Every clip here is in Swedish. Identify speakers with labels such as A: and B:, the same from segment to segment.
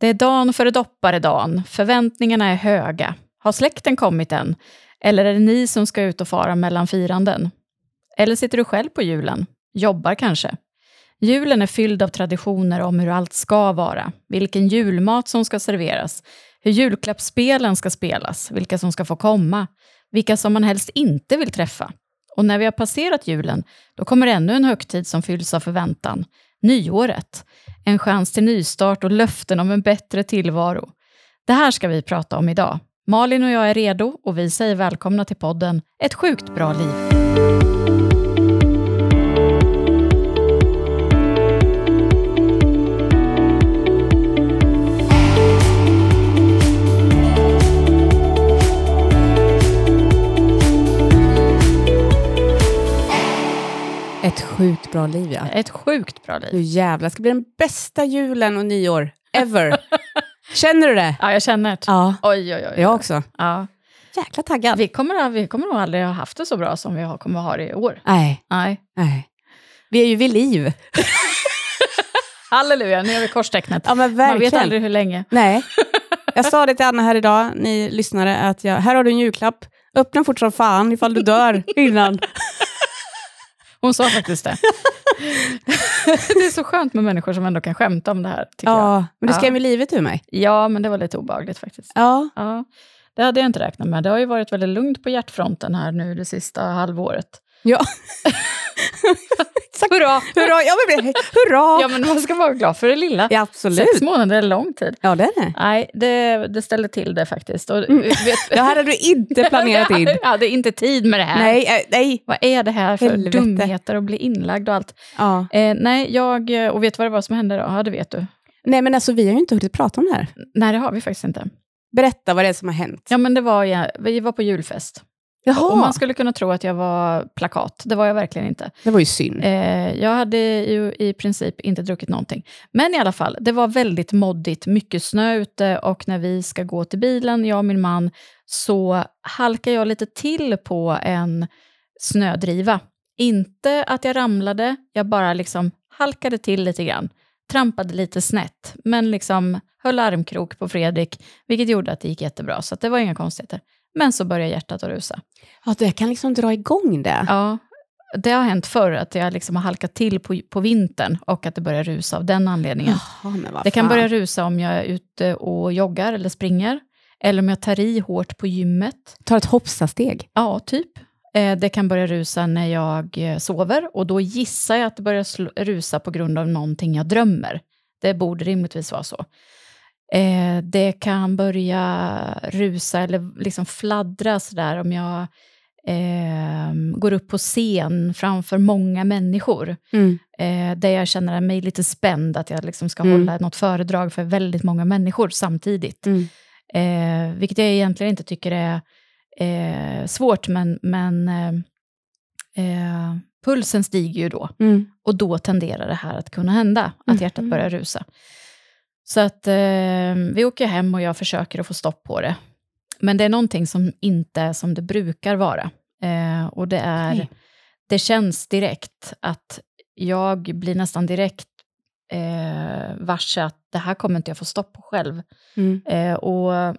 A: Det är dan före dopparedan, förväntningarna är höga. Har släkten kommit än? Eller är det ni som ska ut och fara mellan firanden? Eller sitter du själv på julen? Jobbar kanske? Julen är fylld av traditioner om hur allt ska vara, vilken julmat som ska serveras, hur julklappsspelen ska spelas, vilka som ska få komma, vilka som man helst inte vill träffa. Och när vi har passerat julen, då kommer ännu en högtid som fylls av förväntan. Nyåret. En chans till nystart och löften om en bättre tillvaro. Det här ska vi prata om idag. Malin och jag är redo och vi säger välkomna till podden Ett sjukt bra liv.
B: Ett sjukt bra liv, ja.
A: Ett sjukt bra liv.
B: jävlar, det ska bli den bästa julen och nyår ever. Känner du det?
A: Ja, jag känner det.
B: Ja,
A: Oj, oj, oj.
B: jag också.
A: Ja.
B: Jäkla taggad.
A: Vi, kommer, vi kommer nog aldrig ha haft det så bra som vi har, kommer ha det i år.
B: Nej,
A: Nej.
B: nej. Vi är ju vid liv.
A: Halleluja, nu gör vi korstecknet.
B: Ja,
A: Man vet aldrig hur länge.
B: Nej. Jag sa det till Anna här idag, ni lyssnare, att jag, här har du en julklapp. Öppna fort som fan ifall du dör innan.
A: Hon sa faktiskt det. det är så skönt med människor som ändå kan skämta om det här, tycker jag.
B: Ja, men det
A: Ja.
B: skrämmer livet ur mig.
A: Ja, men det var lite obehagligt faktiskt.
B: Ja,
A: Ja, det hade jag inte räknat med. Det har ju varit väldigt lugnt på hjärtfronten här nu det sista halvåret.
B: Ja.
A: Hurra!
B: Hurra, ja, men, hurra!
A: Ja, men man ska vara glad för det lilla.
B: Ja, absolut.
A: Sex månader är lång tid.
B: Ja, det är det.
A: Nej, det, det ställde till det faktiskt. Och,
B: Mm.
A: vet,
B: Det här hade du inte planerat in.
A: Jag hade inte tid med det här.
B: Nej, eh, nej.
A: Vad är det här för
B: Helvete.
A: dumheter att bli inlagd och allt?
B: Ja.
A: Eh, nej, jag... Och vet du vad det var som hände då? Ja, det vet du.
B: Nej, men alltså vi har ju inte hunnit prata om det här.
A: Nej, det har vi faktiskt inte.
B: Berätta vad det är som har hänt.
A: Ja, men det var... Ja, vi var på julfest.
B: Jaha,
A: Och man skulle kunna tro att jag var plakat. Det var jag verkligen inte.
B: det var ju synd.
A: Eh, jag hade ju i princip inte druckit någonting. Men i alla fall, det var väldigt moddigt, mycket snö ute och när vi ska gå till bilen, jag och min man, så halkar jag lite till på en snödriva. Inte att jag ramlade, jag bara liksom halkade till lite grann. Trampade lite snett, men liksom höll armkrok på Fredrik, vilket gjorde att det gick jättebra. Så det var inga konstigheter. Men så började hjärtat att rusa.
B: Ja, det kan liksom dra igång det.
A: Ja, det har hänt förr att jag liksom har halkat till på, på vintern och att det börjar rusa av den anledningen.
B: Jaha,
A: det kan börja rusa om jag är ute och joggar eller springer. Eller om jag tar i hårt på gymmet.
B: Ta ett hoppsasteg.
A: Ja, typ. Eh, Det kan börja rusa när jag eh, sover och då gissar jag att det börjar rusa på grund av någonting jag drömmer. Det borde rimligtvis vara så. Eh, Det kan börja rusa eller liksom fladdra sådär om jag eh, går upp på scen framför många människor.
B: Mm.
A: Eh, där jag känner mig lite spänd, att jag liksom ska
B: Mm.
A: hålla något föredrag för väldigt många människor samtidigt.
B: Mm.
A: Eh, vilket jag egentligen inte tycker är eh, svårt, men, men eh, eh, pulsen stiger ju då.
B: Mm.
A: Och då tenderar det här att kunna hända, att hjärtat
B: Mhm.
A: börjar rusa. Så att eh, vi åker hem och jag försöker att få stopp på det. Men det är någonting som inte är som det brukar vara. Eh, och det är, det känns direkt att jag blir nästan direkt eh, varse att det här kommer inte jag få stopp på själv.
B: Mm.
A: Eh, och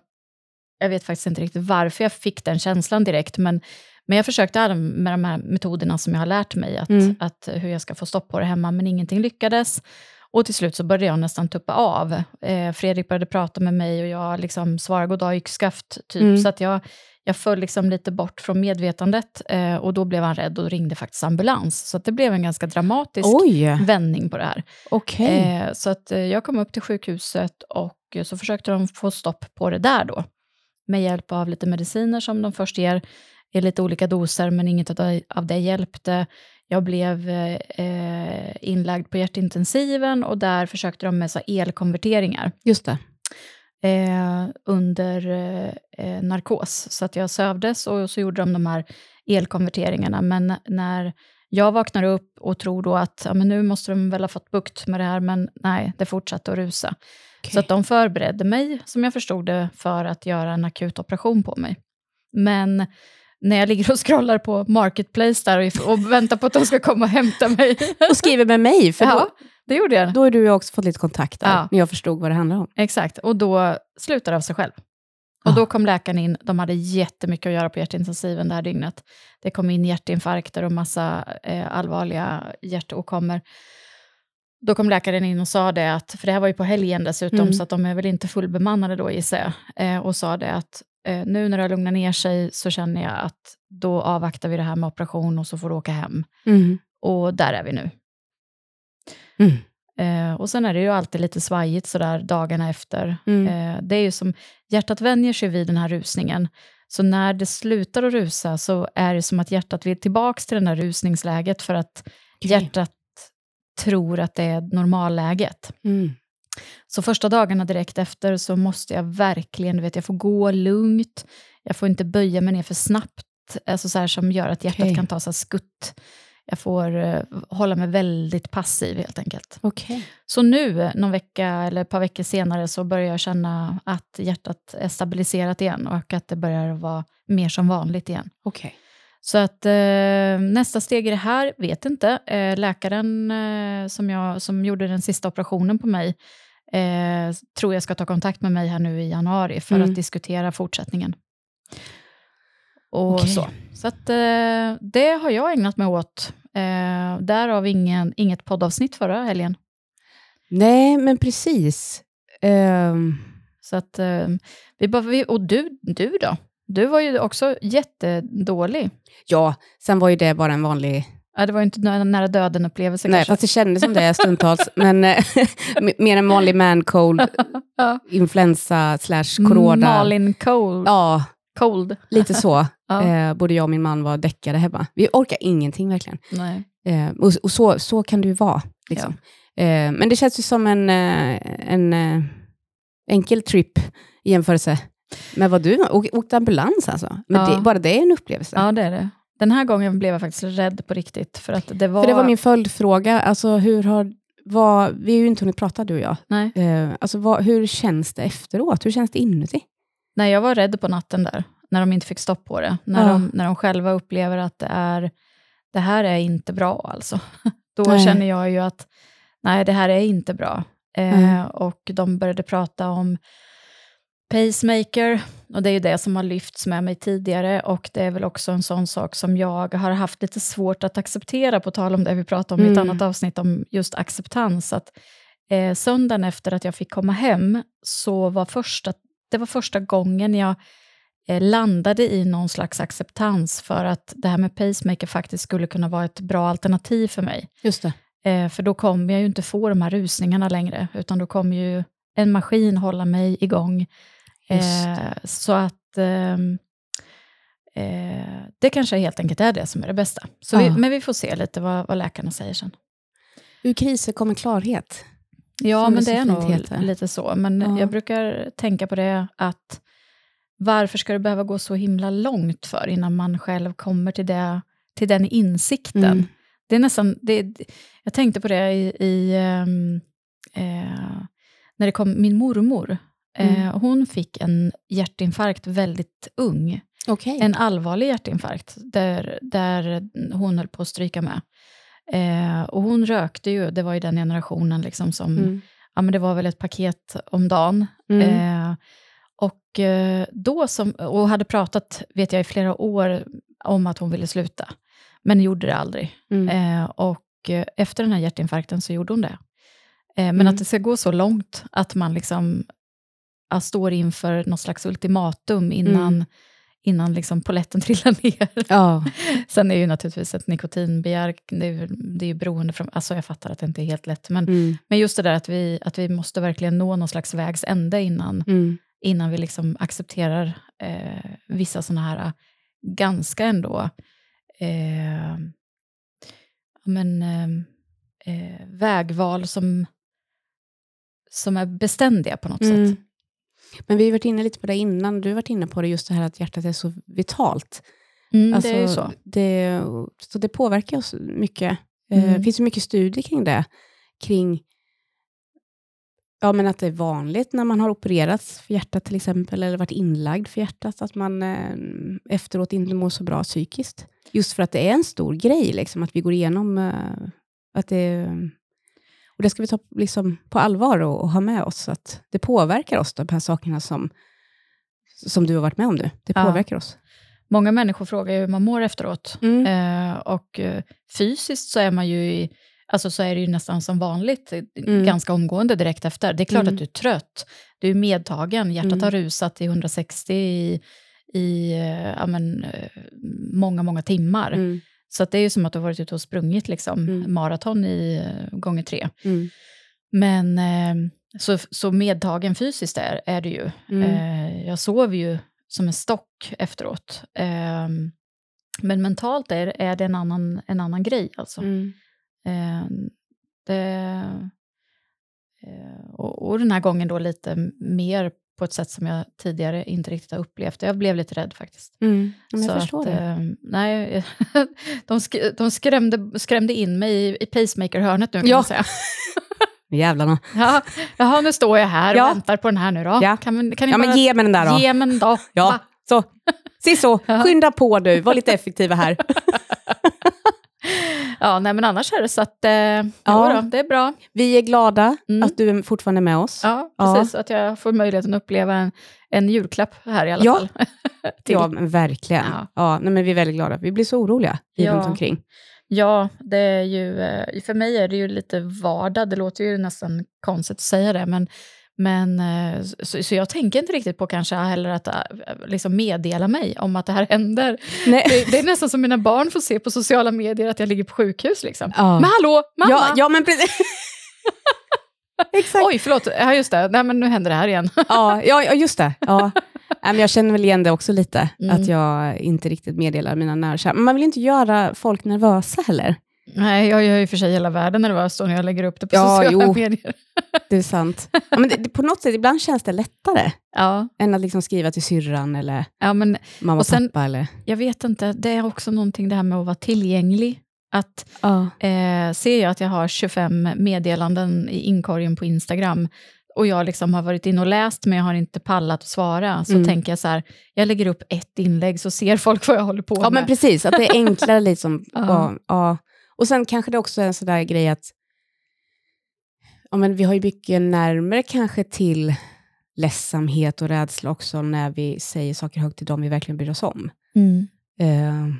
A: jag vet faktiskt inte riktigt varför jag fick den känslan direkt, men, men jag försökte med de här metoderna som jag har lärt mig, att,
B: Mm.
A: att hur jag ska få stopp på det hemma, men ingenting lyckades. Och till slut så började jag nästan tuppa av. Eh, Fredrik började prata med mig och jag liksom svarade goddag yxskaft, typ.
B: Mm.
A: Så att jag, jag föll liksom lite bort från medvetandet eh, och då blev han rädd och ringde faktiskt ambulans. Så det blev en ganska dramatisk
B: Oj,
A: vändning på det här.
B: okej.
A: Eh, så att eh, jag kom upp till sjukhuset och så försökte de få stopp på det där då. Med hjälp av lite mediciner som de först ger i lite olika doser, men inget av det hjälpte. Jag blev eh, eh, inlagd på hjärtintensiven och där försökte de med så elkonverteringar
B: Just det.
A: eh, under eh, eh, narkos. Så att jag sövdes och så gjorde de de här elkonverteringarna. Men när jag vaknar upp och tror då att ja, men nu måste de väl ha fått bukt med det här, men nej, det fortsatte att rusa.
B: Okej.
A: Så att de förberedde mig, som jag förstod det, för att göra en akut operation på mig. Men när jag ligger och scrollar på Marketplace där och, och väntar på att de ska komma och hämta mig.
B: Och skriver med mig, för
A: ja,
B: då,
A: det gjorde jag.
B: då har du också fått lite kontakt där,
A: Ja.
B: när jag förstod vad det handlar om.
A: Exakt, och då slutade det av sig själv. Och
B: Ah.
A: då kom läkaren in, de hade jättemycket att göra på hjärtintensiven det här dygnet. Det kom in hjärtinfarkter och massa eh, allvarliga hjärtåkommor. Då kom läkaren in och sa det, att, för det här var ju på helgen dessutom,
B: Mm.
A: så att de är väl inte fullbemannade då gissar jag, eh, och sa det att nu när det har lugnat ner sig så känner jag att då avvaktar vi det här med operation och så får du åka hem.
B: Mm.
A: Och där är vi nu.
B: Mm.
A: Eh, och sen är det ju alltid lite svajigt sådär dagarna efter.
B: Mm.
A: Eh, det är ju som, hjärtat vänjer sig vid den här rusningen. Så när det slutar att rusa så är det som att hjärtat vill tillbaka till det där rusningsläget för att
B: Okej.
A: hjärtat tror att det är normalläget.
B: Mm.
A: Så första dagarna direkt efter så måste jag verkligen, du vet, jag får gå lugnt, jag får inte böja mig ner för snabbt, alltså så här som gör att hjärtat
B: Okej.
A: kan ta sig skutt. Jag får eh, hålla mig väldigt passiv helt enkelt.
B: Okej.
A: Så nu, någon vecka eller ett par veckor senare, så börjar jag känna att hjärtat är stabiliserat igen och att det börjar vara mer som vanligt igen.
B: Okej.
A: Så att eh, nästa steg i det här, vet inte. Eh, läkaren eh, som, jag, som gjorde den sista operationen på mig eh, tror jag ska ta kontakt med mig här nu i januari för
B: Mm.
A: att diskutera fortsättningen. Och
B: Okej.
A: så. Så att, eh, det har jag ägnat mig åt. Eh, därav ingen, inget poddavsnitt förra helgen.
B: Nej, men precis. Ehm,
A: Så att, eh, vi bara, vi, och du, du då? Du var ju också jättedålig.
B: ja, sen var ju det bara en vanlig...
A: Ja, det var ju inte nä- nära döden-upplevelse
B: Nej,
A: kanske.
B: fast det kändes som det stundtals. men eh, mer en vanlig man cold,
A: Ja.
B: influensa slash corona.
A: Malin Cold.
B: Ja,
A: Cold.
B: lite så.
A: Ja.
B: eh, både jag och min man var däckade hemma. Vi orkar ingenting verkligen.
A: Nej.
B: Eh, och och så, så kan det ju vara. Liksom. Eh, men det känns ju som en, eh, en eh, enkel trip i jämförelse med vad du Åk, åkte ambulans alltså. Men
A: Ja.
B: det, bara det är en upplevelse.
A: Ja, det är det. Den här gången blev jag faktiskt rädd på riktigt. För att det var...
B: För det var min följdfråga. Alltså, hur har, vad, vi har ju inte hunnit prata du och jag.
A: Nej.
B: Eh, alltså, vad, hur känns det efteråt? Hur känns det inuti?
A: Nej, jag var rädd på natten där, när de inte fick stopp på det. När,
B: Ja.
A: de, när de själva upplever att det är, det här är inte bra alltså. Då
B: Nej.
A: känner jag ju att, nej det här är inte bra. Eh,
B: Mm.
A: Och de började prata om pacemaker, och det är ju det som har lyfts med mig tidigare, och det är väl också en sån sak som jag har haft lite svårt att acceptera, på tal om det vi pratade om i ett
B: Mm.
A: annat avsnitt om just acceptans, att eh, söndagen efter att jag fick komma hem, så var första, det var första gången jag eh, landade i någon slags acceptans för att det här med pacemaker faktiskt skulle kunna vara ett bra alternativ för mig.
B: Just det.
A: Eh, för då kommer jag ju inte få de här rusningarna längre, utan då kommer ju en maskin hålla mig igång. Eh, så att ehm, eh, det kanske helt enkelt är det som är det bästa. Så vi,
B: Ja.
A: men vi får se lite vad, vad läkarna säger sen.
B: Ur kriser kommer klarhet.
A: Ja, men
B: det
A: är nog
B: heter.
A: lite så. Men
B: Ja.
A: jag brukar tänka på det att varför ska det behöva gå så himla långt för innan man själv kommer till, det, till den insikten?
B: Mm.
A: Det är nästan, det, det- jag tänkte på det i, i ehm, eh, när det kom min mormor. Eh,
B: Mm.
A: hon fick en hjärtinfarkt väldigt ung.
B: Okej.
A: En allvarlig hjärtinfarkt där, där hon höll på att stryka med. Eh, och hon rökte ju, det var ju den generationen liksom som,
B: Mm.
A: ja men det var väl ett paket om dagen.
B: Mm.
A: Eh, och eh, då som, och hade pratat, vet jag, i flera år om att hon ville sluta. Men gjorde det aldrig.
B: Mm.
A: Eh, och eh, efter den här hjärtinfarkten så gjorde hon det. Eh, men
B: Mm.
A: att det ska gå så långt att man liksom står inför något slags ultimatum innan,
B: Mm.
A: innan liksom poletten trillar ner.
B: Ja.
A: Sen är ju naturligtvis ett nikotinbegär, det är, det är ju beroende från, alltså jag fattar att det inte är helt lätt, men,
B: Mm.
A: men just det där att vi, att vi måste verkligen nå någon slags vägs ände innan,
B: Mm.
A: innan vi liksom accepterar eh, vissa sådana här ganska ändå eh, men, eh, eh, vägval som, som är beständiga på något
B: Mm.
A: sätt.
B: Men vi har varit inne lite på det innan. Du har varit inne på det, just det här att hjärtat är så vitalt.
A: Mm,
B: Alltså,
A: det är ju så.
B: Det, så det påverkar oss mycket. Eh,
A: Mm.
B: Det finns ju mycket studier kring det. Kring Ja, men att det är vanligt när man har opererats för hjärtat till exempel, eller varit inlagd för hjärtat, att man eh, efteråt inte mår så bra psykiskt. Just för att det är en stor grej, liksom, att vi går igenom eh, att det... Och det ska vi ta liksom, på allvar och, och ha med oss, att det påverkar oss, de här sakerna som, som du har varit med om nu. Det
A: Ja.
B: påverkar oss.
A: Många människor frågar hur man mår efteråt.
B: Mm.
A: Eh, och eh, fysiskt så är man ju i, alltså så är det ju nästan som vanligt, eh,
B: Mm.
A: ganska omgående direkt efter. Det är klart
B: Mm.
A: att du är trött, du är medtagen, hjärtat
B: Mm.
A: har rusat i 160 i, i eh, ja, men, många, många timmar. Så att det är ju som att du har varit ute och sprungit liksom,
B: Mm.
A: maraton i eh, gånger tre.
B: Mm.
A: Men eh, så, så medtagen fysiskt är, är det ju.
B: Mm.
A: Eh, jag sover ju som en stock efteråt. Eh, men mentalt är, är det en annan, en annan grej. Alltså.
B: Mm.
A: Eh, det, eh, och, och den här gången då lite mer på ett sätt som jag tidigare inte riktigt har upplevt. Jag blev lite rädd faktiskt.
B: Mm. Ja, men
A: Så
B: jag förstår
A: att,
B: det.
A: eh, nej, de, sk de skrämde, skrämde in mig i, i pacemaker-hörnet nu kan
B: Ja.
A: man säga.
B: Jävlarna.
A: Ja, jaha, nu står jag här och
B: Ja.
A: väntar på den här nu då.
B: Ja.
A: Kan, kan ni
B: Ja, men
A: bara
B: ge mig den där då.
A: ge mig en då?
B: Ja,
A: Va?
B: så. Se så. Skynda på du. Var lite effektiva här.
A: Ja, nej, men annars är det så att eh, ja.
B: Ja.
A: då, det är bra.
B: Vi är glada
A: Mm.
B: att du är fortfarande med oss.
A: Ja,
B: Ja.
A: precis. Att jag får möjligheten att uppleva en, en julklapp här i alla
B: Ja.
A: fall.
B: Ja, men verkligen.
A: Ja.
B: Ja. nej, men vi är väldigt glada. Vi blir så oroliga
A: Ja.
B: runt omkring.
A: Ja, det är ju, eh, för mig är det ju lite vardag. Det låter ju nästan konstigt att säga det, men, men eh, så, så jag tänker inte riktigt på kanske heller att eh, liksom meddela mig om att det här händer. Det, det är nästan som mina barn får se på sociala medier att jag ligger på sjukhus. Liksom.
B: Ja.
A: Men hallå, mamma!
B: Ja, ja, men precis. Exakt.
A: Oj, förlåt. Ja, just det. Nej, men nu händer det här igen.
B: Ja, ja, just det. Ja. Men jag känner väl igen det också lite,
A: Mm.
B: att jag inte riktigt meddelar mina nära man vill inte göra folk nervösa heller.
A: Nej, jag gör ju för sig hela världen nervös då när jag lägger upp det på
B: Ja,
A: sociala
B: jo.
A: medier.
B: Det är sant. Ja, men det, det, på något sätt, ibland känns det lättare
A: Ja,
B: än att liksom skriva till syrran eller
A: ja, men
B: mamma och,
A: Och sen-
B: pappa. Eller,
A: jag vet inte. Det är också någonting det här med att vara tillgänglig. Att
B: ja.
A: eh, ser jag att jag har 25 meddelanden i inkorgen på Instagram och jag liksom har varit inne och läst men jag har inte pallat att svara, så
B: Mm.
A: tänker jag så här, jag lägger upp ett inlägg så ser folk vad jag håller på
B: ja,
A: med.
B: men precis. Att det är enklare liksom.
A: Ja.
B: ja. Ja. Och sen kanske det också är en sån där grej att ja, men vi har ju mycket närmare kanske till ledsamhet och rädsla också när vi säger saker högt till dem vi verkligen bryr oss om.
A: Mm.
B: Eh,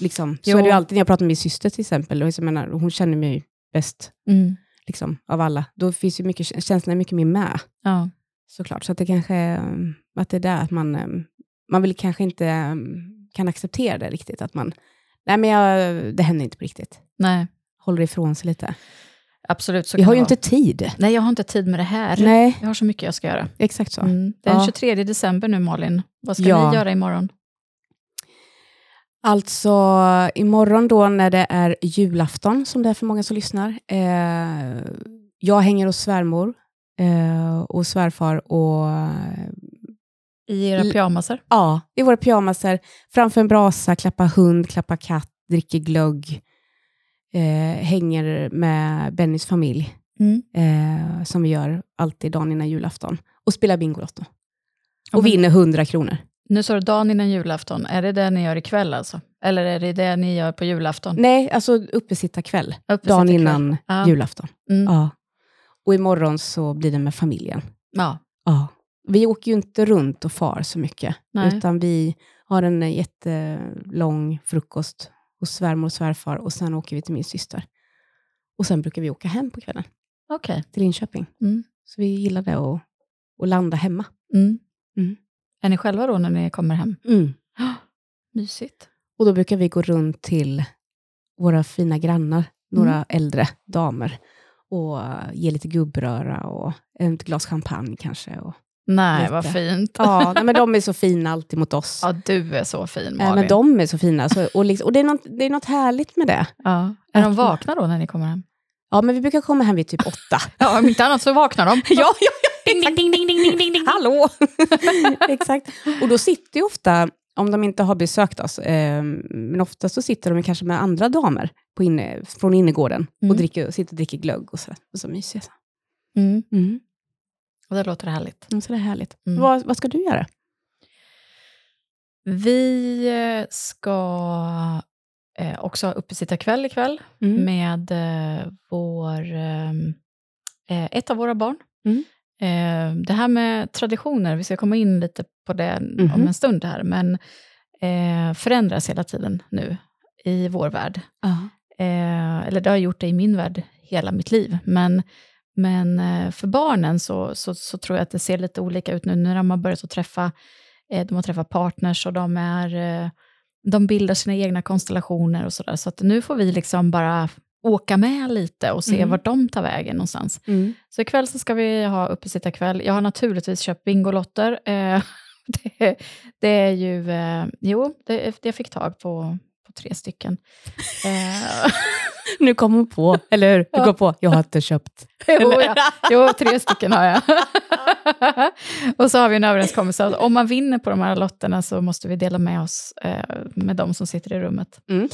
B: liksom. Så
A: Jo.
B: är det ju alltid när jag pratar med min syster till exempel, och jag menar, hon känner mig bäst
A: Mm.
B: liksom, av alla. Då finns ju mycket, känslorna är mycket mer med,
A: Ja.
B: såklart. Så att det kanske att det är där att man, um, man vill kanske inte um, kan acceptera det riktigt. Att man, nej men jag, det händer inte på riktigt.
A: Nej,
B: Håller ifrån sig lite.
A: absolut. Så
B: Vi har ju inte tid.
A: Nej, jag har inte tid med det här.
B: Nej,
A: Jag har så mycket jag ska göra.
B: exakt så.
A: Mm. Det är den
B: Ja.
A: 23 december nu, Malin. Vad ska
B: Ja.
A: ni göra imorgon?
B: Alltså imorgon då när det är julafton, som det är för många som lyssnar. Eh, jag hänger hos svärmor eh, och svärfar och
A: I era pyjamasar?
B: ja, i våra pyjamaser, framför en brasa, klappa hund, klappa katt, dricker glögg, eh, hänger med Bennys familj,
A: Mm.
B: eh, som vi gör alltid dagen innan julafton, och spelar Bingolotto. Och
A: men-
B: vinner 100 kronor.
A: Nu sa du dagen innan julafton. Är det det ni gör ikväll alltså? Eller är det det ni gör på julafton?
B: Nej, alltså uppesittarkväll,
A: Uppesittarkväll.
B: dagen innan
A: Ja.
B: julafton.
A: Mm.
B: Ja. Och imorgon så blir det med familjen.
A: Ja.
B: Ja. Vi åker ju inte runt och far så mycket,
A: Nej.
B: utan vi har en eh, jättelång frukost hos svärmor och svärfar och sen åker vi till min syster. Och sen brukar vi åka hem på kvällen
A: Okej.
B: till Linköping.
A: Mm.
B: Så vi gillar det att, att landa hemma.
A: Mm.
B: Mm.
A: Är ni själva då när ni kommer hem? Mysigt.
B: Och då brukar vi gå runt till våra fina grannar, några
A: Mm.
B: äldre damer, och ge lite gubbröra och ett glas champagne kanske. Och,
A: Nej,
B: Lite.
A: vad fint.
B: ja, nej, men de är så fina alltid mot oss.
A: Ja, du är så fin, Malin.
B: men de är så fina. Så, och liksom, och det, är något, det är något härligt med det.
A: ja. Är de vakna då när ni kommer hem?
B: Ja, men vi brukar komma hem vid typ åtta.
A: Ja, om inte annat så vaknar de.
B: ja, ja,
A: Ding, ding, ding, ding, ding, ding, ding, ding.
B: hallå! Exakt. Och då sitter ju ofta, om de inte har besökt oss, eh, men ofta så sitter de kanske med andra damer på inne, från innergården
A: Mm.
B: och dricker, sitter och dricker glögg och så, och så mysiga.
A: Mm.
B: Mm.
A: Det låter härligt.
B: Så det är härligt.
A: Mm.
B: Vad, vad ska du göra?
A: Vi eh, ska eh, också ha uppesittarkväll ikväll
B: Mm.
A: med eh, vår, ehm, eh, ett av våra barn.
B: Mm.
A: Eh, det här med traditioner, vi ska komma in lite på det om
B: Mhm.
A: en stund här, men eh, förändras hela tiden nu i vår värld.
B: Ja.
A: Eh, eller det har gjort det i min värld hela mitt liv. Men, men eh, för barnen så, så, så tror jag att det ser lite olika ut nu när de har börjat att träffa, eh, de har träffat partners och de, är, eh, de bildar sina egna konstellationer och sådär. Så att nu får vi liksom bara åka med lite och se
B: Mm.
A: vart de tar vägen någonstans.
B: Mm.
A: Så ikväll så ska vi ha uppesittarkväll. Jag har naturligtvis köpt Bingolotter. Det, det är ju, jo, det, det jag fick tag på, på tre stycken.
B: Nu kom hon på, eller hur? Du
A: Ja.
B: går på, jag har inte köpt.
A: jo, ja. jo, tre stycken har jag. och så har vi en överenskommelse att om man vinner på de här lotterna så måste vi dela med oss eh, med de som sitter i rummet.
B: Mm.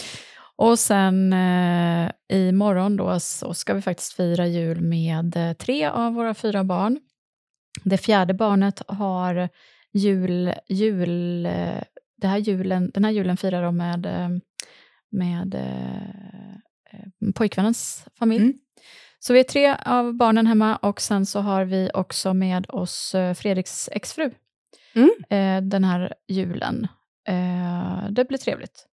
A: Och sen eh, imorgon då så ska vi faktiskt fira jul med eh, tre av våra fyra barn. Det fjärde barnet har jul, jul eh, det här julen, den här julen firar de med, med pojkvännens familj.
B: Mm.
A: Så vi är tre av barnen hemma och sen så har vi också med oss eh, Fredriks exfru
B: Mm.
A: eh, den här julen. Eh, det blir trevligt.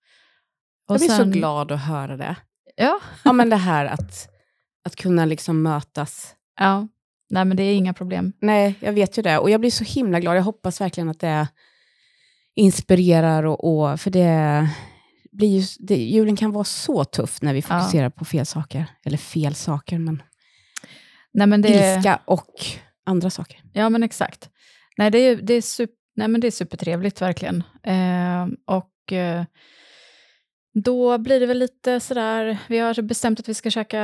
A: Och
B: Jag blir
A: sen-
B: så glad att höra det.
A: Ja,
B: Ja, men det här att, att kunna liksom mötas.
A: ja. Nej, men det är inga problem.
B: Nej, jag vet ju det. Och jag blir så himla glad. Jag hoppas verkligen att det inspirerar och, och för det blir ju, det, julen kan vara så tuff när vi fokuserar på fel saker. Eller fel saker, men
A: Nej, men det,
B: ilska och andra saker.
A: Ja, men exakt. Nej, det är, det är, sup, nej, men det är supertrevligt, verkligen. Eh, och eh, då blir det väl lite sådär, vi har bestämt att vi ska käka,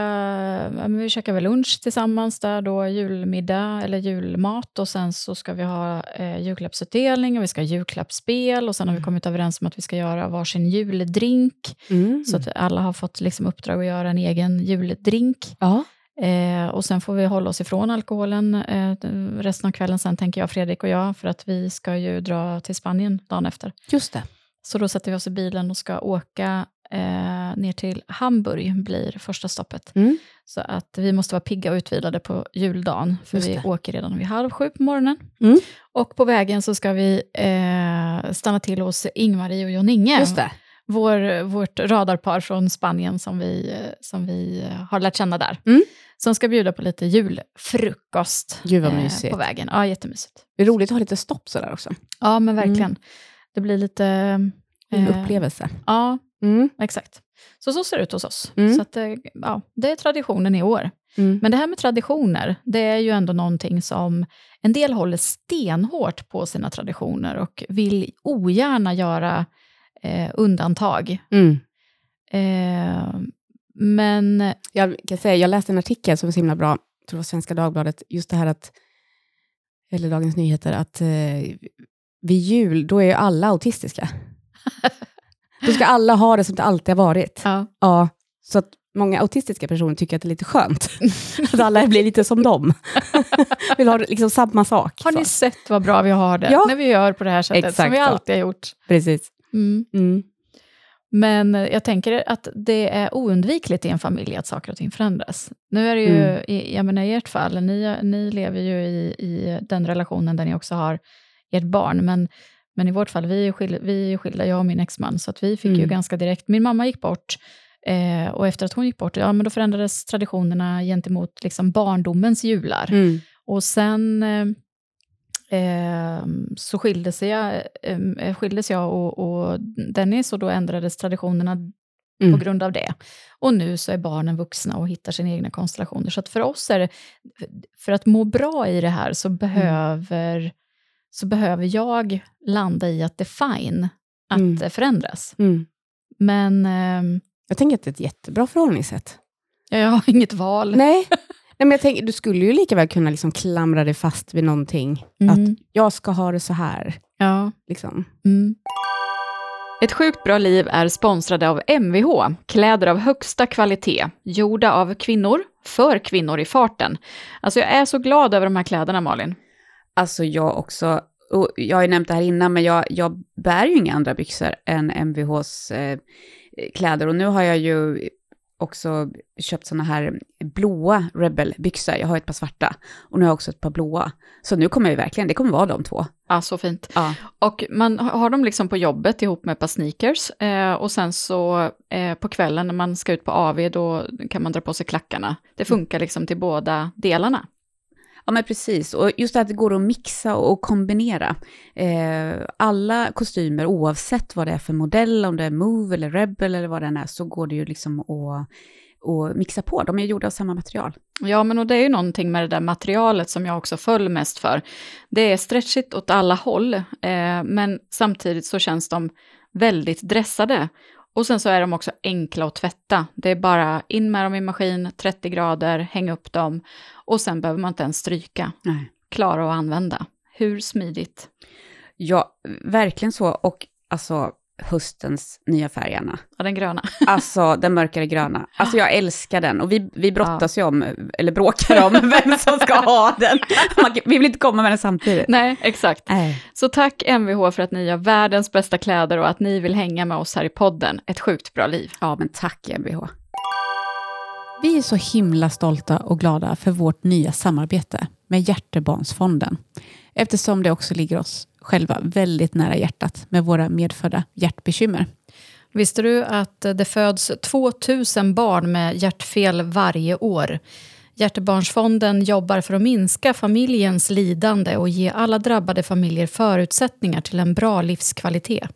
A: vi käkar väl lunch tillsammans där då, julmiddag eller julmat och sen så ska vi ha eh, julklappsutdelning och vi ska ha julklappsspel och sen har vi kommit överens om att vi ska göra varsin juldrink,
B: Mm.
A: så att alla har fått liksom uppdrag att göra en egen juldrink.
B: ja.
A: Eh, och sen får vi hålla oss ifrån alkoholen eh, resten av kvällen sen, tänker jag, Fredrik och jag, för att vi ska ju dra till Spanien dagen efter.
B: Just det.
A: Så då sätter vi oss i bilen och ska åka eh, ner till Hamburg, blir första stoppet.
B: Mm.
A: Så att vi måste vara pigga och utvilade på juldagen, för vi åker redan vid halv sju på morgonen.
B: Mm.
A: Och på vägen så ska vi eh, stanna till hos Ingmarie och John-Inge, vår, vårt radarpar från Spanien som vi, som vi har lärt känna där.
B: Mm.
A: Som ska bjuda på lite julfrukost
B: Gud vad
A: eh, på vägen. Ja, jättemysigt.
B: Det är roligt att ha lite stopp sådär också.
A: Ja, men verkligen. Det blir lite...
B: En
A: eh,
B: upplevelse.
A: Ja,
B: Mm.
A: exakt. Så så ser det ut hos oss.
B: Mm.
A: Så att, eh, ja, det är traditionen i år.
B: Mm.
A: Men det här med traditioner, det är ju ändå någonting som en del håller stenhårt på sina traditioner och vill ogärna göra eh, undantag.
B: Mm.
A: Eh, men
B: Jag kan säga, jag läste en artikel som var så himla bra, jag tror det var Svenska Dagbladet, just det här att, eller Dagens Nyheter, att eh, vid jul, då är ju alla autistiska. då ska alla ha det som det alltid har varit.
A: ja,
B: Ja, så att många autistiska personer tycker att det är lite skönt. att alla blir lite som dem. Vill ha liksom samma sak.
A: har
B: så.
A: ni sett vad bra vi har det
B: Ja.
A: när vi gör på det här sättet, som
B: Exakt
A: vi
B: så.
A: alltid har gjort?
B: Precis.
A: Mm.
B: Mm.
A: Men jag tänker att det är oundvikligt i en familj att saker och ting förändras. Nu är det ju,
B: Mm.
A: i, jag menar i ert fall, ni, ni lever ju i, i den relationen där ni också har ert barn, men, men i vårt fall, vi är ju skilda, vi är ju skilda jag och min exman, så att vi fick ju
B: Mm. ganska
A: ganska direkt, min mamma gick bort, eh, och efter att hon gick bort, ja men då förändrades traditionerna gentemot liksom barndomens jular.
B: Mm.
A: Och sen eh, eh, så skildes jag, eh, skildes jag och, och Dennis och då ändrades traditionerna
B: Mm.
A: på grund av det. Och nu så är barnen vuxna och hittar sina egna konstellationer. Så att för oss är det, för att må bra i det här så behöver, så behöver jag landa i att det är fine att
B: Mm.
A: förändras.
B: Mm.
A: Men eh,
B: Jag tänker att det är ett jättebra förhållningssätt.
A: jag har inget val.
B: Nej. Nej, men jag tänker, du skulle ju lika väl kunna liksom klamra dig fast vid någonting. Att
A: Mm.
B: jag ska ha det så här.
A: Ja.
B: Liksom.
A: Mm. Ett sjukt bra liv är sponsrade av MVH, kläder av högsta kvalitet, gjorda av kvinnor, för kvinnor i farten. Alltså jag är så glad över de här kläderna Malin.
C: Alltså jag också, jag har ju nämnt det här innan, men jag, jag bär ju inga andra byxor än MVHs eh, kläder. Och nu har jag ju också köpt såna här blåa Rebel-byxor. Jag har ett par svarta och nu har jag också ett par blåa. Så nu kommer jag verkligen, det kommer vara de två.
A: Ja, så fint.
C: Ja.
A: Och man har dem liksom på jobbet ihop med ett par sneakers. Eh, och sen så eh, på kvällen när man ska ut på AV, då kan man dra på sig klackarna. Det funkar liksom till båda delarna.
C: Ja, men precis. Och just det att det går att mixa och kombinera. Eh, alla kostymer, oavsett vad det är för modell, om det är Move eller Rebel eller vad det än är, så går det ju liksom att, och mixa på. De är gjorda av samma material.
A: Ja, men och det är ju någonting med det där materialet som jag också föll mest för. Det är stretchigt åt alla håll, eh, men samtidigt så känns de väldigt dressade. Och sen så är de också enkla att tvätta. Det är bara in med dem i maskin, 30 grader, häng upp dem och sen behöver man inte ens stryka.
C: Nej.
A: Klara att använda. Hur smidigt?
C: Ja, verkligen så. Och alltså höstens nya färg, Anna.
A: Ja, den gröna.
C: Alltså den mörkare gröna. Alltså jag älskar den. Och vi, vi brottas ju om, eller bråkar om, vem som ska ha den. Man, vi vill inte komma med den samtidigt.
A: Nej, exakt.
C: Nej.
A: Så tack Mvh för att ni gör världens bästa kläder och att ni vill hänga med oss här i podden. Ett sjukt bra liv.
C: Ja, men tack Mvh.
B: Vi är så himla stolta och glada för vårt nya samarbete med Hjärtebarnsfonden. Eftersom det också ligger oss själva väldigt nära hjärtat med våra medfödda hjärtbekymmer.
A: Visste du att det föds 2000 barn med hjärtfel varje år? Hjärtebarnsfonden jobbar för att minska familjens lidande och ge alla drabbade familjer förutsättningar till en bra livskvalitet.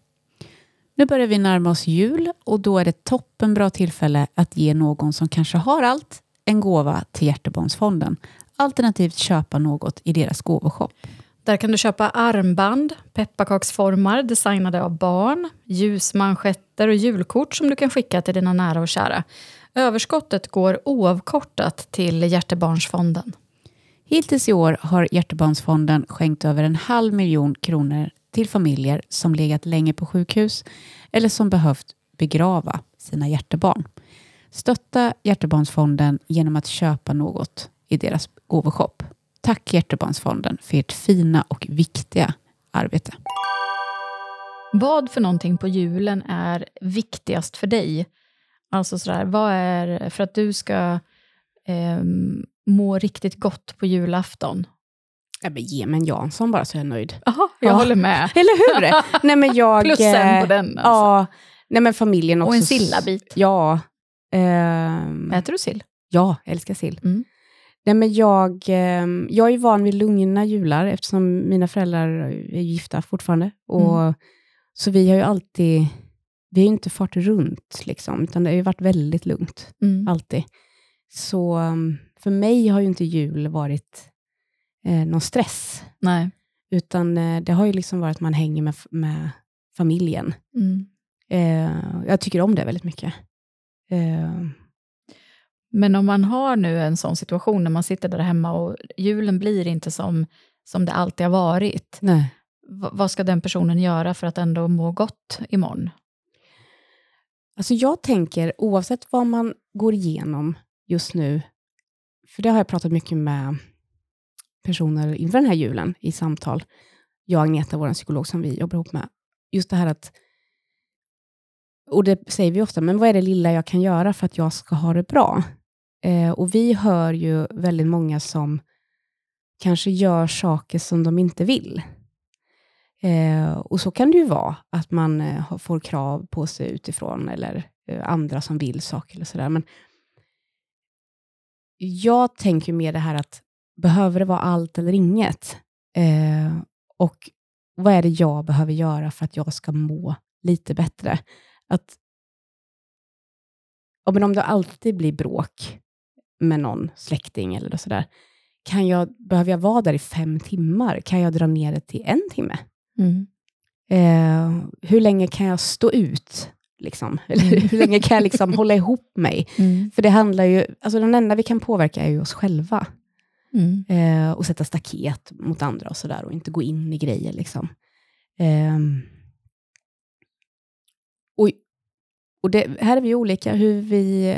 B: Nu börjar vi närma oss jul och då är det toppen bra tillfälle att ge någon som kanske har allt en gåva till Hjärtebarnsfonden. Alternativt köpa något i deras gåvoshop.
A: Där kan du köpa armband, pepparkaksformar designade av barn, ljusmanschetter och julkort som du kan skicka till dina nära och kära. Överskottet går oavkortat till Hjärtebarnsfonden.
B: Hittills i år har Hjärtebarnsfonden skänkt över en halv miljon kronor till familjer som legat länge på sjukhus eller som behövt begrava sina hjärtebarn. Stötta Hjärtebarnsfonden genom att köpa något i deras gåvoshop. Tack Hjärtebarnsfonden för ert fina och viktiga arbete.
A: Vad för någonting på julen är viktigast för dig? Alltså sådär, vad är för att du ska eh, må riktigt gott på julafton?
B: Ja, men ge mig en Jansson bara så är jag nöjd.
A: Aha, jag
B: Ja.
A: håller med.
B: Eller hur? nej, men jag,
A: Plus en
B: eh,
A: på den. Alltså.
B: Ja, nej, men familjen också.
A: och en sillabit.
B: Ja. ehm,
A: Äter du sill?
B: ja, jag älskar sill.
A: Mm.
B: Nej, men jag, ehm, jag är van vid lugna jular eftersom mina föräldrar är gifta fortfarande. Och,
A: Mm.
B: Så vi har ju alltid, vi har ju inte fart runt, liksom, utan det har ju varit väldigt lugnt,
A: Mm.
B: alltid. Så um, för mig har ju inte jul varit eh, någon stress,
A: Nej.
B: utan eh, det har ju liksom varit att man hänger med, med familjen.
A: Mm.
B: Eh, jag tycker om det väldigt mycket.
A: Men om man har nu en sån situation när man sitter där hemma och julen blir inte som, som det alltid har varit.
B: nej.
A: V- vad ska den personen göra för att ändå må gott imorgon?
B: Alltså jag tänker, oavsett vad man går igenom just nu, för det har jag pratat mycket med personer inför den här julen i samtal, jag och Agneta, vår psykolog som vi jobbar ihop med, just det här att, och det säger vi ofta, men vad är det lilla jag kan göra för att jag ska ha det bra? Eh, och vi hör ju väldigt många som kanske gör saker som de inte vill. Eh, och så kan det ju vara, att man eh, får krav på sig utifrån, eller eh, andra som vill saker eller sådär. Men jag tänker mer det här att, behöver det vara allt eller inget? Eh, och vad är det jag behöver göra för att jag ska må lite bättre? Att, ja, men om det alltid blir bråk med någon släkting eller sådär, kan jag, behöver jag vara där i fem timmar? Kan jag dra ner det till en timme? Eh, hur länge kan jag stå ut? Liksom? Eller hur länge kan jag liksom hålla ihop mig?
A: Mm.
B: För det handlar ju, alltså den enda vi kan påverka är ju oss själva.
A: Mm.
B: Eh, och sätta staket mot andra och sådär och inte gå in i grejer. Liksom. Ehm. Och, det, här är vi olika, hur vi,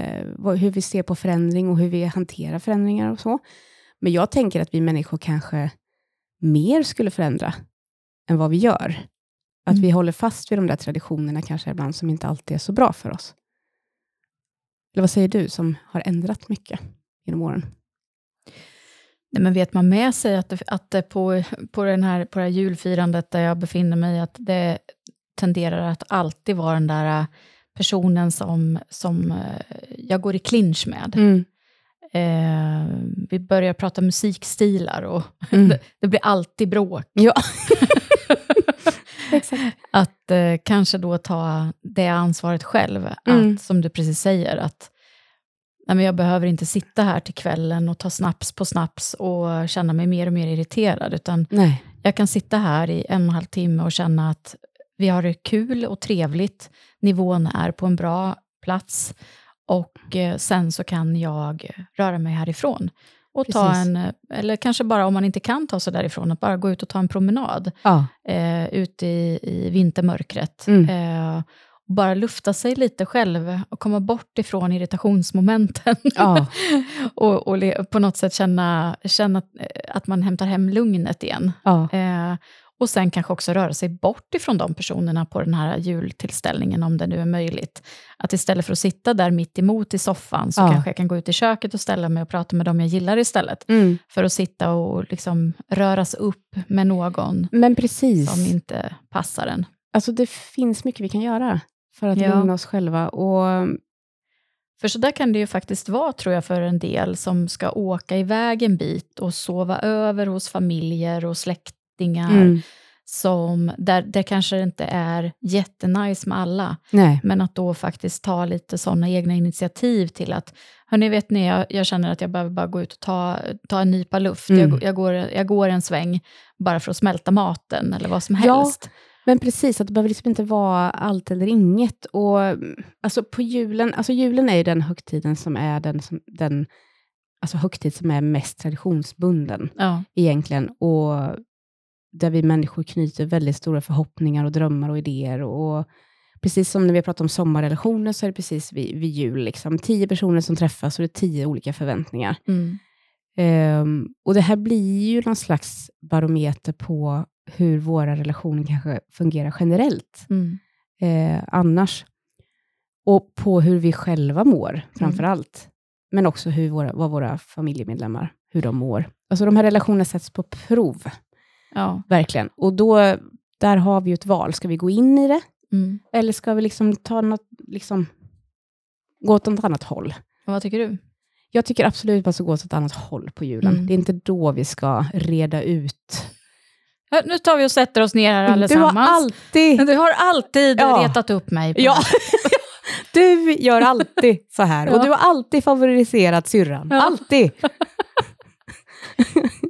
B: hur vi ser på förändring och hur vi hanterar förändringar och så. Men jag tänker att vi människor kanske mer skulle förändra än vad vi gör. Att
A: Mm.
B: vi håller fast vid de där traditionerna kanske ibland som inte alltid är så bra för oss. Eller vad säger du som har ändrat mycket genom åren?
A: Nej, men vet man med sig att att på, på, den här, på det här julfirandet där jag befinner mig, att det tenderar att alltid vara den där personen som, som eh, jag går i clinch med.
B: Mm.
A: Eh, vi börjar prata musikstilar och
B: Mm.
A: det, det blir alltid bråk.
B: Ja.
A: Att eh, kanske då ta det ansvaret själv,
B: Mm.
A: att, som du precis säger, att nej, men jag behöver inte sitta här till kvällen och ta snaps på snaps och känna mig mer och mer irriterad, utan
B: Nej.
A: jag kan sitta här i en och en halv timme och känna att vi har det kul och trevligt, nivån är på en bra plats och eh, sen så kan jag röra mig härifrån. Och ta en, eh, eller kanske bara om man inte kan ta sig därifrån, att bara gå ut och ta en promenad
B: Ja.
A: eh, ute i, i vintermörkret.
B: Mm.
A: Eh, och bara lufta sig lite själv och komma bort ifrån irritationsmomenten.
B: Ja.
A: och och på något sätt känna, känna att, eh, att man hämtar hem lugnet igen.
B: ja.
A: Eh, och sen kanske också röra sig bort ifrån de personerna på den här jultillställningen, om det nu är möjligt. Att istället för att sitta där mitt emot i soffan, så
B: Ja.
A: kanske jag kan gå ut i köket och ställa mig och prata med dem jag gillar istället.
B: Mm.
A: För att sitta och liksom röras upp med någon
B: Men precis.
A: som inte passar en.
B: Alltså det finns mycket vi kan göra för att
A: Ja.
B: lugna oss själva. Och,
A: För så där kan det ju faktiskt vara, tror jag, för en del som ska åka iväg en bit och sova över hos familjer och släktingar,
B: mm,
A: som, där det kanske inte är jättenice med alla,
B: nej.
A: men att då faktiskt ta lite sådana egna initiativ till att, hörni, vet ni, jag, jag känner att jag behöver bara gå ut och ta, ta en nypa luft,
B: Mm.
A: jag, jag, går, jag går en sväng bara för att smälta maten, eller vad som
B: Ja.
A: helst.
B: Men precis, att det behöver liksom inte vara allt eller inget. Och, alltså på julen, alltså julen är ju den högtiden som är den, som, den alltså högtid som är mest traditionsbunden
A: Ja.
B: egentligen. Och där vi människor knyter väldigt stora förhoppningar och drömmar och idéer. Och precis som när vi har pratat om sommarrelationer så är det precis vid, vid jul. Liksom. Tio personer som träffas och det är tio olika förväntningar.
A: Mm.
B: Ehm, och det här blir ju någon slags barometer på hur våra relationer kanske fungerar generellt
A: Mm.
B: eh, annars. Och på hur vi själva mår, framför allt. Men också hur våra, vad våra familjemedlemmar, hur de mår. Alltså de här relationerna sätts på prov,
A: Ja.
B: verkligen. Och då, där har vi ju ett val. Ska vi gå in i det?
A: Mm.
B: Eller ska vi liksom ta något, liksom, gå åt något annat håll?
A: Och vad tycker du?
B: Jag tycker absolut att man ska gå åt ett annat håll på julen.
A: Mm.
B: Det är inte då vi ska reda ut.
A: Nu tar vi och sätter oss ner här
B: Du har
A: allesammans.
B: alltid...
A: Du har alltid
B: Ja.
A: retat upp mig.
B: Ja, du gör alltid så här.
A: Ja.
B: Och du har alltid favoriserat syrran.
A: Ja.
B: Alltid.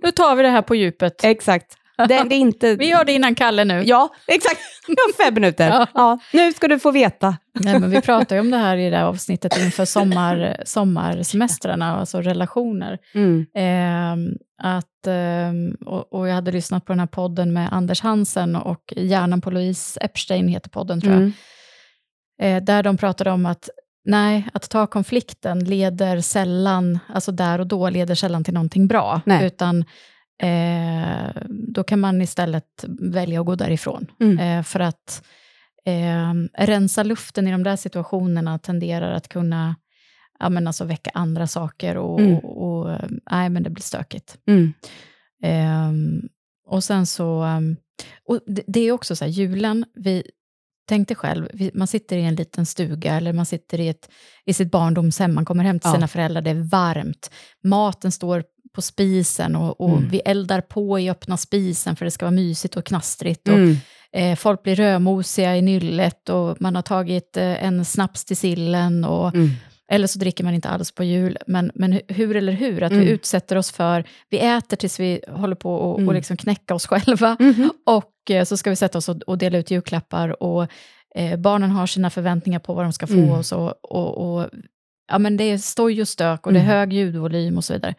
A: Nu tar vi det här på djupet.
B: Exakt. Det, det är inte...
A: Vi gör det innan Kalle nu.
B: Ja, exakt. Har fem minuter.
A: Ja.
B: Ja. nu ska du få veta.
A: Nej, men vi pratar ju om det här i det här avsnittet inför sommar, sommarsemestrarna, alltså relationer.
B: Mm.
A: Ehm, att, ehm, och, och jag hade lyssnat på den här podden med Anders Hansen och Hjärnan på Louise Epstein heter podden tror jag.
B: Mm.
A: Eh, där de pratade om att nej, att ta konflikten leder sällan, alltså där och då leder sällan till någonting bra,
B: Nej.
A: utan eh, då kan man istället välja att gå därifrån.
B: Mm.
A: Eh, för att eh, rensa luften i de där situationerna tenderar att kunna ja, men alltså väcka andra saker och,
B: Mm.
A: och, och eh, nej, men det blir stökigt.
B: Mm.
A: Ehm, och sen så, ehm, och det, det är också så här, julen, vi tänkte själv, vi, man sitter i en liten stuga eller man sitter i, ett, i sitt barndomshem, man kommer hem till
B: Ja.
A: sina föräldrar, det är varmt, maten står på spisen och, och
B: Mm.
A: vi eldar på i öppna spisen för det ska vara mysigt och knastrigt. Och,
B: Mm.
A: eh, folk blir rödmosiga i nyllet och man har tagit eh, en snaps till sillen och
B: Mm.
A: eller så dricker man inte alls på jul. Men, men hu- hur eller hur, att
B: Mm.
A: vi utsätter oss för, vi äter tills vi håller på och, och
B: Mm.
A: liksom knäcka oss själva.
B: Mhm.
A: Och eh, så ska vi sätta oss och, och dela ut julklappar. Och eh, barnen har sina förväntningar på vad de ska få.
B: Mm.
A: Och så, och, och, ja, men det är stoj och stök och det är
B: Mm.
A: hög ljudvolym och så vidare.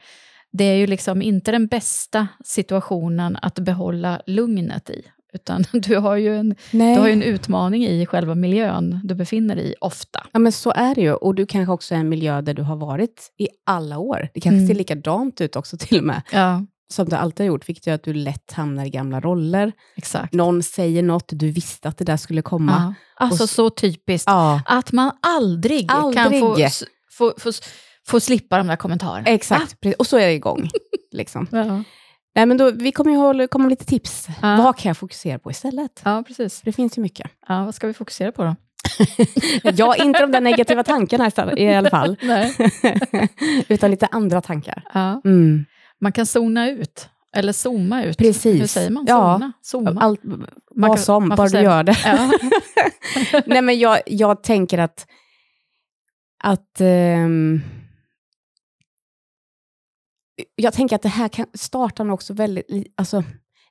A: Det är ju liksom inte den bästa situationen att behålla lugnet i. utan du har ju en,
B: Nej.
A: du har en utmaning i själva miljön du befinner dig i ofta.
B: Ja, men så är det ju. Och du kanske också är en miljö där du har varit i alla år. Det kanske
A: Mm.
B: ser likadant ut också till och med,
A: Ja,
B: som det alltid har gjort, vilket gör att du lätt hamnar i gamla roller.
A: exakt.
B: Någon säger något, du visste att det där skulle komma.
A: Ja. Alltså
B: Och-
A: så typiskt.
B: Ja,
A: Att man aldrig, kan
B: Aldrig.
A: få, s- få, få, få slippa de där kommentarerna.
B: exakt. Precis. Och så är det igång. liksom.
A: Ja,
B: Nej, men då, vi kommer ju hålla, komma med lite tips.
A: Ja.
B: Vad kan jag fokusera på istället?
A: ja precis.
B: Det finns ju mycket.
A: Ja, vad ska vi fokusera på då?
B: Ja, inte de där negativa tankarna i alla fall. Utan lite andra tankar.
A: Ja.
B: Mm.
A: Man kan zona ut, eller zooma ut.
B: Precis.
A: Hur säger man?
B: Ja.
A: Zona? Zooma?
B: Allt,
A: Man
B: vad
A: kan-
B: som, bara du gör det.
A: Ja.
B: Nej, men jag, jag tänker att, att ehm, jag tänker att det här kan starta nog också väldigt, alltså,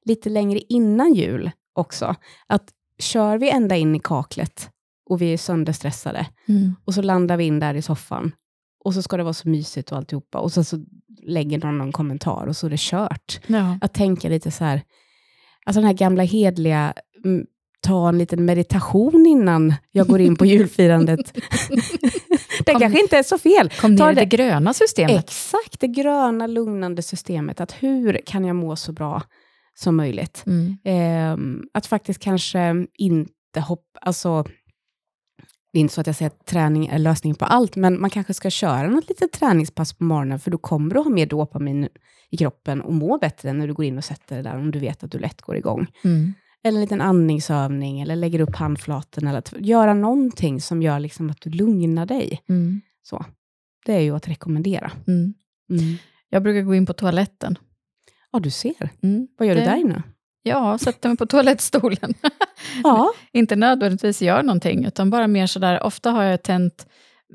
B: lite längre innan jul också. Att kör vi ända in i kaklet och vi är sönderstressade
A: Mm.
B: och så landar vi in där i soffan och så ska det vara så mysigt och alltihopa och så, så lägger någon någon kommentar och så är det kört.
A: Ja.
B: Att tänka lite så här, alltså den här gamla hedliga, mm, ta en liten meditation innan jag går in på julfirandet. det
A: Kom-
B: kanske inte är så fel.
A: Kom ner i
B: det-
A: det gröna systemet.
B: Exakt, det gröna lugnande systemet. Att hur kan jag må så bra som möjligt?
A: Mm.
B: Ehm, att faktiskt kanske inte hoppa, alltså det är inte så att jag säger att träning är lösningen på allt, men man kanske ska köra något litet träningspass på morgonen, för då kommer du ha mer dopamin i kroppen och må bättre när du går in och sätter dig där, om du vet att du lätt går igång.
A: Mm.
B: Eller en liten andningsövning, eller lägger upp handflaten, eller att göra någonting som gör liksom att du lugnar dig.
A: Mm.
B: Så. Det är ju att rekommendera.
A: Mm. Jag brukar gå in på toaletten.
B: Ja, du ser.
A: Mm.
B: Vad gör
A: Det-
B: du där inne?
A: Ja, sätter mig på toalettstolen.
B: Ja.
A: inte nödvändigtvis gör någonting, utan bara mer sådär, ofta har jag tänt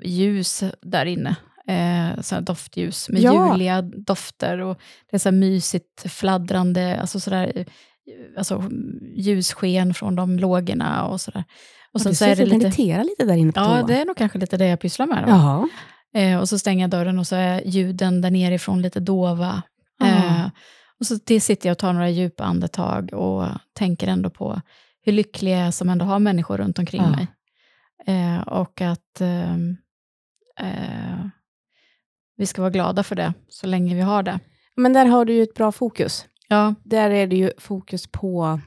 A: ljus där inne. Eh, sådana doftljus med
B: Ja.
A: juliga dofter och det är så mysigt fladdrande, alltså sådär, alltså ljussken från de lågorna och sådär. Och
B: Och
A: sen
B: du
A: så är det lite...
B: meditera lite där inne på
A: Ja, det är nog kanske lite det jag pysslar med. Då.
B: Ja.
A: Eh, och så stänger jag dörren och så är ljuden där nerifrån lite dova. Eh, och så till sitter jag och tar några djupa andetag och tänker ändå på hur lycklig jag är som ändå har människor runt omkring
B: Ja.
A: mig. Eh, och att ehm, eh, vi ska vara glada för det, så länge vi har det.
B: Men där har du ju ett bra fokus.
A: Ja,
B: Där är det ju fokus på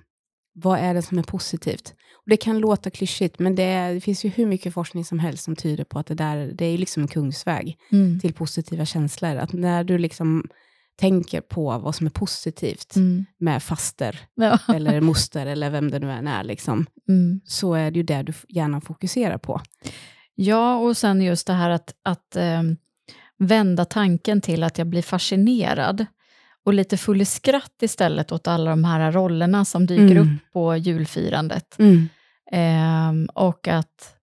B: vad är det som är positivt. Och det kan låta klyschigt, men det, är, det finns ju hur mycket forskning som helst som tyder på att det där det är liksom en kungsväg
A: mm.
B: till positiva känslor. Att när du liksom tänker på vad som är positivt
A: Mm.
B: med faster
A: Ja.
B: eller moster eller vem det nu än är, liksom,
A: Mm.
B: så är det ju det du gärna fokuserar på.
A: Ja, och sen just det här att, att ehm, vända tanken till att jag blir fascinerad och lite full i skratt istället åt alla de här rollerna som dyker
B: Mm.
A: upp på julfirandet. Ehm, och att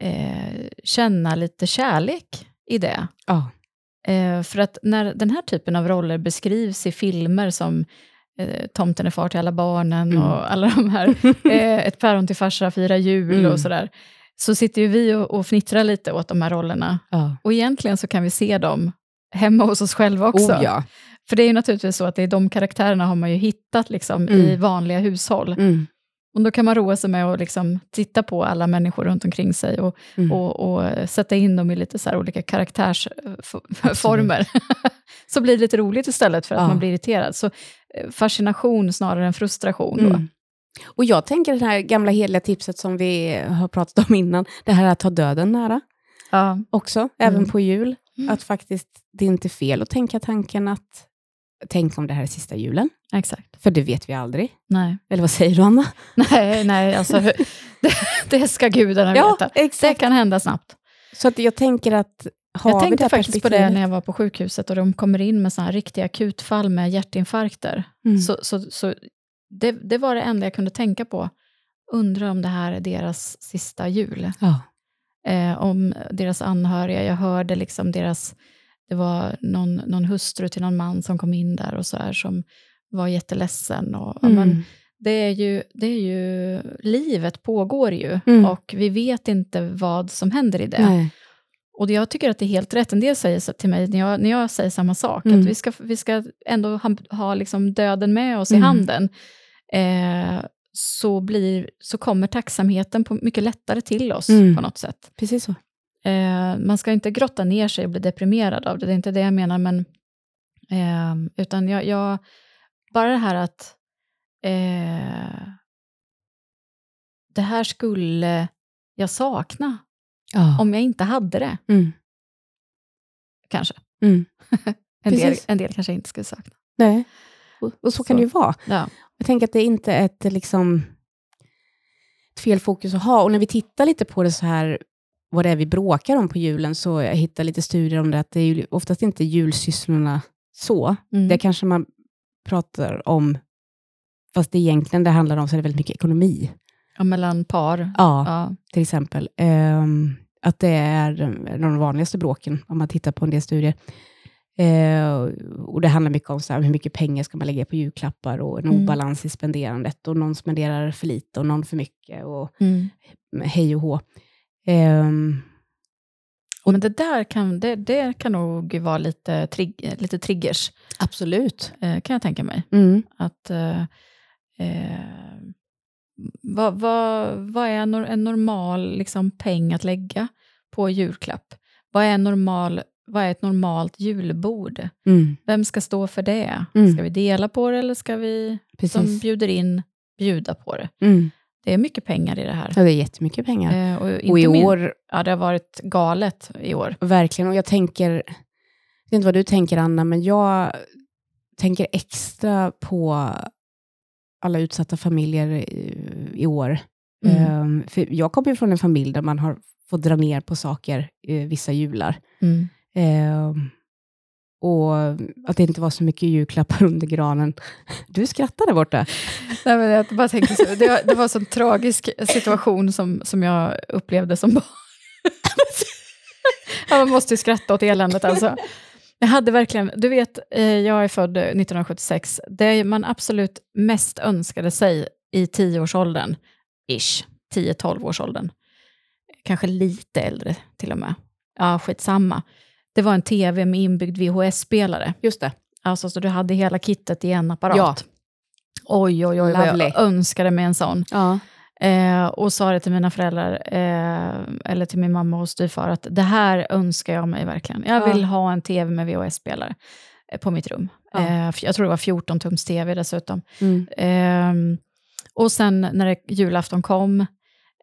A: eh, känna lite kärlek i det.
B: Ja.
A: Eh, för att när den här typen av roller beskrivs i filmer som eh, Tomten är far till alla barnen
B: Mm.
A: och alla de här, eh, Ett päron till farsa, Fira jul
B: Mm.
A: och sådär, så sitter ju vi och, och fnittrar lite åt de här rollerna.
B: ja.
A: Och egentligen så kan vi se dem hemma hos oss själva också.
B: Oh, ja.
A: För det är ju naturligtvis så att det är de karaktärerna har man ju hittat liksom, i
B: Mm.
A: vanliga hushåll.
B: Mm.
A: Och då kan man roa sig med att liksom titta på alla människor runt omkring sig och,
B: Mm.
A: och, och sätta in dem i lite så olika karaktärsformer. så blir det lite roligt istället för att
B: Ja.
A: man blir irriterad. Så eh, fascination snarare än frustration. Då.
B: Mm. Och jag tänker det här gamla heliga tipset som vi har pratat om innan, det här att ha döden nära
A: Ja.
B: också, även
A: Mm.
B: på jul.
A: Mm.
B: Att faktiskt, det är inte fel att tänka tanken att tänk om det här är sista julen,
A: Exakt.
B: för det vet vi aldrig.
A: Nej,
B: Eller vad säger du, Anna?
A: nej, nej alltså, det, det ska gudarna veta. Det
B: exakt.
A: kan hända snabbt.
B: Så att jag tänker att
A: jag tänkte
B: det
A: faktiskt på det när jag var på sjukhuset och de kommer in med här riktiga akutfall med hjärtinfarkter.
B: Mm.
A: Så, så, så det, det var det enda jag kunde tänka på. Undrar om det här är deras sista jul.
B: Ja.
A: Eh, om deras anhöriga. Jag hörde liksom deras... Det var någon, någon hustru till någon man som kom in där och så här, som var jätteledsen. Och, ja, men,
B: Mm.
A: det, är ju, det är ju... Livet pågår ju
B: Mm.
A: och vi vet inte vad som händer i det.
B: Nej.
A: Och jag tycker att det är helt rätt. En del säger så till mig när jag, när jag säger samma sak,
B: Mm.
A: att vi ska, vi ska ändå ha, ha liksom döden med oss i
B: Mm.
A: handen. Eh, så, blir, så kommer tacksamheten på, mycket lättare till oss
B: Mm.
A: på något sätt.
B: Precis så.
A: Eh, man ska inte grotta ner sig och bli deprimerad av det, det är inte det jag menar, men eh, utan jag, jag, bara det här att eh, det här skulle jag sakna
B: Ja.
A: om jag inte hade det,
B: Mm.
A: kanske.
B: Mm.
A: En del, en del kanske inte skulle sakna.
B: Nej. Och, och så, kan
A: Så.
B: det ju vara.
A: Ja.
B: Jag tänker att det är inte ett, liksom, ett fel fokus att ha. Och när vi tittar lite på det så här, vad det är vi bråkar om på julen, så jag hittar lite studier om det, att det är oftast inte julsysslorna så.
A: Mm.
B: Det kanske man pratar om, fast det egentligen det handlar om så är det väldigt mycket ekonomi.
A: Ja, mellan par.
B: Ja,
A: Ja.
B: till exempel. Ehm, att det är av de vanligaste bråken, om man tittar på en del studier. Eh, och det handlar mycket om så här, hur mycket pengar ska man lägga på julklappar och en
A: Mm.
B: obalans i spenderandet och någon spenderar för lite och någon för mycket och
A: Mm.
B: hej och hå. Ehm,
A: Men det där kan, det, det kan nog vara lite, trig, lite triggers,
B: absolut.
A: eh, kan jag tänka mig.
B: Mm.
A: Att, eh, eh, vad, vad, vad är nor- en normal liksom, peng att lägga på julklapp? Vad är, normal, vad är ett normalt julbord?
B: Mm.
A: Vem ska stå för det?
B: Mm.
A: Ska vi dela på det eller ska vi som
B: Precis.
A: bjuder in bjuda på det?
B: Mm.
A: Det är mycket pengar i det här.
B: Ja, det är jättemycket pengar.
A: Eh, och,
B: och i
A: min-
B: år,
A: Ja, det har varit galet i år.
B: verkligen, och jag tänker, jag vet inte vad du tänker Anna, men jag tänker extra på alla utsatta familjer i, i år.
A: Mm.
B: Ehm, för jag kommer ju från en familj där man har fått dra ner på saker eh, vissa jular.
A: Mm.
B: Ehm, och att det inte var så mycket julklappar under granen. Du skrattar där borta.
A: Nej, men jag bara tänker så, det, var- det var en sån tragisk situation som, som jag upplevde som barn. ja, man måste ju skratta åt eländet alltså. Jag hade verkligen, du vet, eh, jag är född 1976. Det man absolut mest önskade sig i 10-årsåldern, ish, 10-12-årsåldern, kanske lite äldre till och med, ja skitsamma, det var en tv med inbyggd VHS-spelare.
B: Just det.
A: Alltså så du hade hela kittet i en apparat.
B: Ja.
A: Oj, oj, oj, vad
B: Lovely.
A: jag önskade mig en sån.
B: Ja.
A: Eh, och sa det till mina föräldrar, eh, eller till min mamma och styvfar, att det här önskar jag mig verkligen. Jag
B: Ja.
A: vill ha en tv med VHS-spelare eh, på mitt rum.
B: Ja.
A: Eh, jag tror det var 14 tums tv dessutom.
B: Mm.
A: Ehm, och sen när det, julafton kom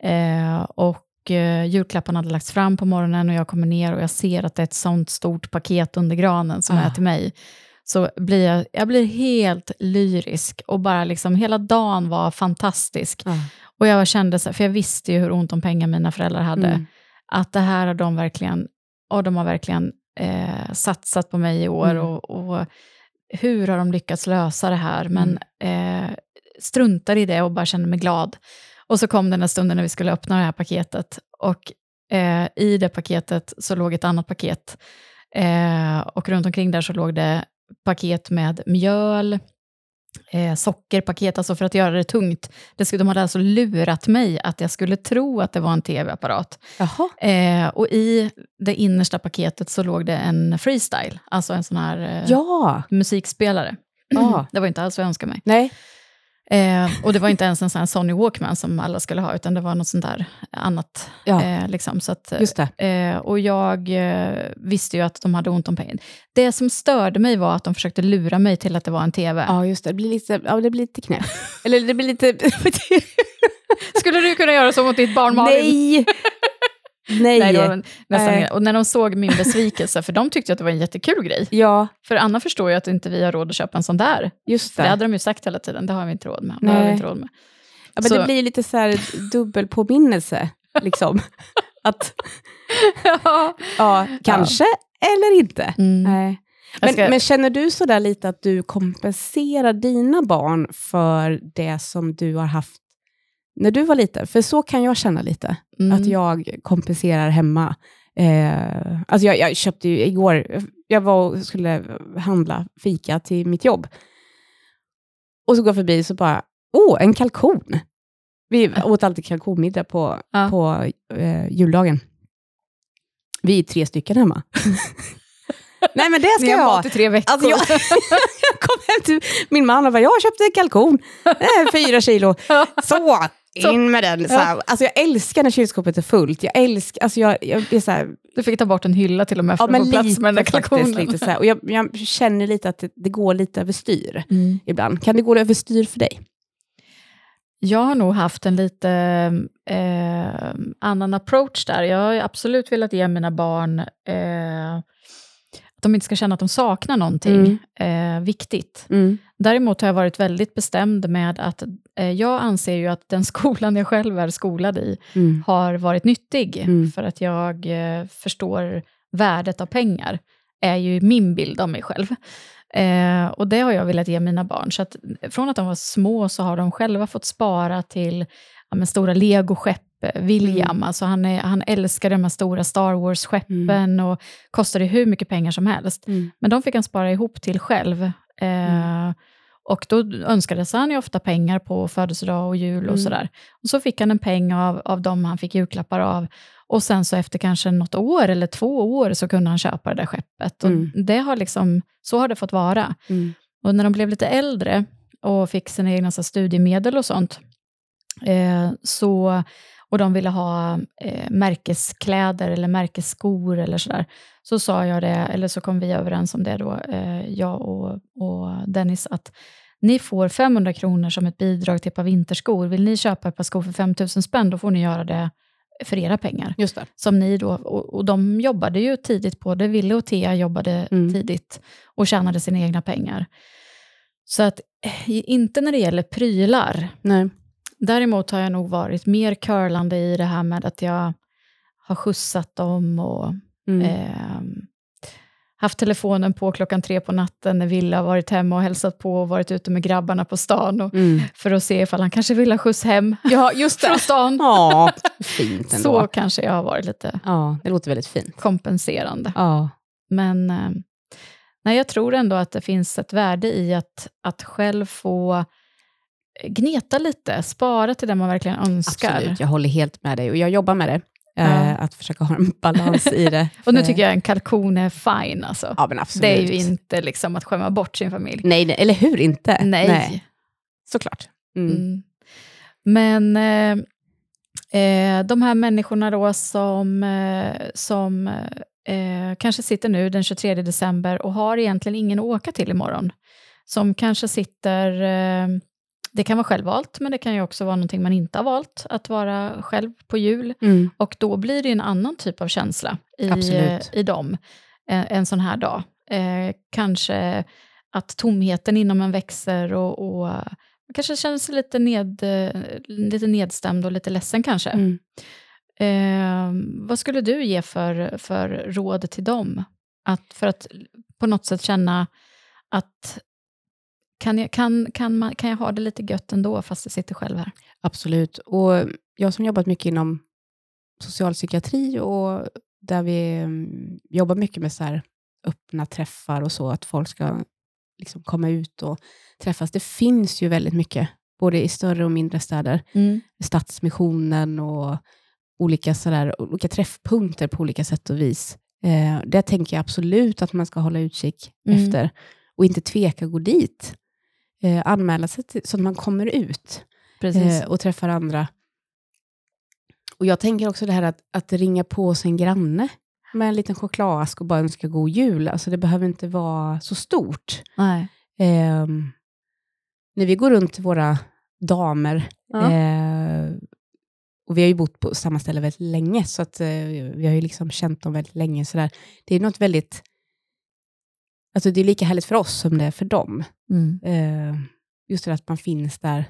A: eh, och eh, julklapparna hade lagts fram på morgonen och jag kommer ner och jag ser att det är ett sånt stort paket under granen som
B: Ah.
A: är till mig, så blir jag, jag blir helt lyrisk och bara liksom hela dagen var fantastisk.
B: Ja.
A: Och jag kände, för jag visste ju hur ont om pengar mina föräldrar hade,
B: Mm.
A: att det här har de verkligen, och de har verkligen eh, satsat på mig i år
B: Mm.
A: och, och hur har de lyckats lösa det här? Men
B: Mm.
A: eh, struntade i det och bara kände mig glad. Och så kom den där stunden när vi skulle öppna det här paketet och eh, i det paketet så låg ett annat paket eh, och runt omkring där så låg det paket med mjöl, eh, sockerpaket, alltså för att göra det tungt. Det skulle, de hade alltså lurat mig att jag skulle tro att det var en tv-apparat. Eh, och i det innersta paketet så låg det en freestyle, alltså en sån här eh,
B: Ja.
A: musikspelare.
B: Ja.
A: Det var inte alls vad jag önskade mig.
B: Nej.
A: Eh, och det var inte ens en sån här Sony Walkman som alla skulle ha, utan det var något sånt där annat.
B: Ja.
A: Eh, liksom, så att, eh, och jag eh, visste ju att de hade ont om pengar. Det som störde mig var att de försökte lura mig till att det var en tv.
B: Ja, just det. Det blir lite, ja, det blir lite knäppt. Eller det blir lite...
A: Skulle du kunna göra så mot ditt barn Malin?
B: Nej! Nej.
A: Nej, det nästan
B: Nej.
A: Och när de såg min besvikelse, för de tyckte att det var en jättekul grej.
B: Ja,
A: För Anna förstår ju att inte vi har råd att köpa en sån där.
B: just det.
A: det hade de ju sagt hela tiden, det har vi inte råd med. Det har vi inte råd med.
B: ja, men
A: så-
B: det blir lite så här dubbelpåminnelse. Liksom. att,
A: ja.
B: ja, kanske eller inte.
A: Mm.
B: Nej. Men,
A: ska-
B: men känner du sådär lite att du kompenserar dina barn för det som du har haft när du var liten? För så kan jag känna lite,
A: Mm.
B: att jag kompenserar hemma. Eh, alltså jag, jag köpte ju igår, jag var och skulle handla fika till mitt jobb. Och så går jag förbi så bara, åh, en kalkon. Vi åt alltid kalkonmiddag på,
A: Ja.
B: på eh, juldagen. Vi är tre stycken hemma. Nej men det ska
A: Ni
B: jag ha.
A: tre veckor.
B: Alltså jag, jag kom hem till min man och bara, jag har köpt en kalkon, eh, fyra kilo. Så, in med den. Så här. Alltså jag älskar när kylskåpet är fullt. Jag älskar, alltså jag, jag blir så här,
A: Du fick ta bort en hylla till och med för
B: ja,
A: att få plats med den där kalkonen.
B: Lite så här. Och jag, jag känner lite att det, det går lite överstyr
A: Mm.
B: ibland. Kan det gå överstyr för dig?
A: Jag har nog haft en lite eh, annan approach där. Jag har absolut velat ge mina barn eh, de inte ska känna att de saknar någonting eh, viktigt. Däremot har jag varit väldigt bestämd med att eh, jag anser ju att den skolan jag själv är skolad i
B: Mm.
A: har varit nyttig,
B: Mm.
A: för att jag eh, förstår värdet av pengar, är ju min bild av mig själv. Eh, och det har jag velat ge mina barn. Så att, från att de var små så har de själva fått spara till ja, stora legoskepp. William,
B: Mm.
A: alltså han, är, han älskar de här stora Star Wars-skeppen
B: Mm.
A: och kostade hur mycket pengar som helst.
B: Mm.
A: Men de fick han spara ihop till själv. Eh, Och då önskade han ju ofta pengar på födelsedag och jul och
B: Mm.
A: sådär. Och så fick han en peng av, av dem han fick julklappar av. Och sen så efter kanske något år eller två år så kunde han köpa det där skeppet. Och
B: Mm.
A: det har liksom, så har det fått vara.
B: Mm.
A: Och när de blev lite äldre och fick sina egna så studiemedel och sånt, eh, så, och de ville ha eh, märkeskläder eller märkesskor eller sådär, så sa jag det, eller så kom vi överens om det då, eh, jag och, och Dennis, att ni får 500 kronor som ett bidrag till ett par vinterskor. Vill ni köpa ett par skor för 5 000 spänn, då får ni göra det för era pengar.
B: Just det.
A: Som ni då, och, och de jobbade ju tidigt på det. Ville och Thea jobbade
B: Mm.
A: tidigt och tjänade sina egna pengar. Så att, eh, inte när det gäller prylar.
B: Nej.
A: Däremot har jag nog varit mer curlande i det här med att jag har skjutsat dem och
B: Mm.
A: ehm, haft telefonen på klockan tre på natten när Wille har varit hemma och hälsat på och varit ute med grabbarna på stan och,
B: Mm.
A: för att se ifall han kanske vill ha skjuts hem
B: Ja, just
A: från stan.
B: Ja, fint ändå.
A: Så kanske jag har varit lite
B: Ja, det låter väldigt fint.
A: kompenserande.
B: Ja.
A: Men eh, nej, jag tror ändå att det finns ett värde i att, att själv få gneta lite, spara till det man verkligen önskar.
B: Absolut, jag håller helt med dig och jag jobbar med det. Eh, att försöka ha en balans i det.
A: Och nu tycker jag en kalkon är fine alltså.
B: Ja, men absolut.
A: det är ju inte liksom att skämma bort sin familj.
B: Nej, nej, eller hur inte?
A: Nej.
B: Såklart. Mm.
A: Mm. Men eh, eh, de här människorna då som, eh, som eh, kanske sitter nu den 23 december och har egentligen ingen att åka till imorgon. Som kanske sitter, eh, det kan vara självvalt, men det kan ju också vara någonting man inte har valt, att vara själv på jul.
B: Mm.
A: Och då blir det en annan typ av känsla i,
B: Absolut.
A: i dem en, en sån här dag. Eh, kanske att tomheten inom en växer och, och kanske känner sig lite, ned, eh, lite nedstämd och lite ledsen kanske.
B: Mm.
A: Eh, vad skulle du ge för, för råd till dem? Att, för att på något sätt känna att kan jag, kan, kan, man, kan jag ha det lite gött ändå fast jag sitter själv här?
B: Absolut. Och jag som jobbat mycket inom socialpsykiatri och där vi mm, jobbar mycket med så här öppna träffar och så, att folk ska liksom komma ut och träffas. Det finns ju väldigt mycket, både i större och mindre städer. Stadsmissionen och olika, så där, olika träffpunkter på olika sätt och vis. Eh, det tänker jag absolut att man ska hålla utkik
A: Mm.
B: efter och inte tveka att gå dit. Eh, anmäla sig till, så att man kommer ut eh, och träffar andra. Och Jag tänker också det här att, att ringa på sin granne med en liten chokladask och bara önska god jul. Alltså det behöver inte vara så stort. Ehm, när vi går runt till våra damer,
A: Ja.
B: eh, och vi har ju bott på samma ställe väldigt länge, så att, eh, vi har ju liksom känt dem väldigt länge. Så där. Det är något väldigt... Alltså det är lika härligt för oss som det är för dem.
A: Mm.
B: Eh, just det att man finns där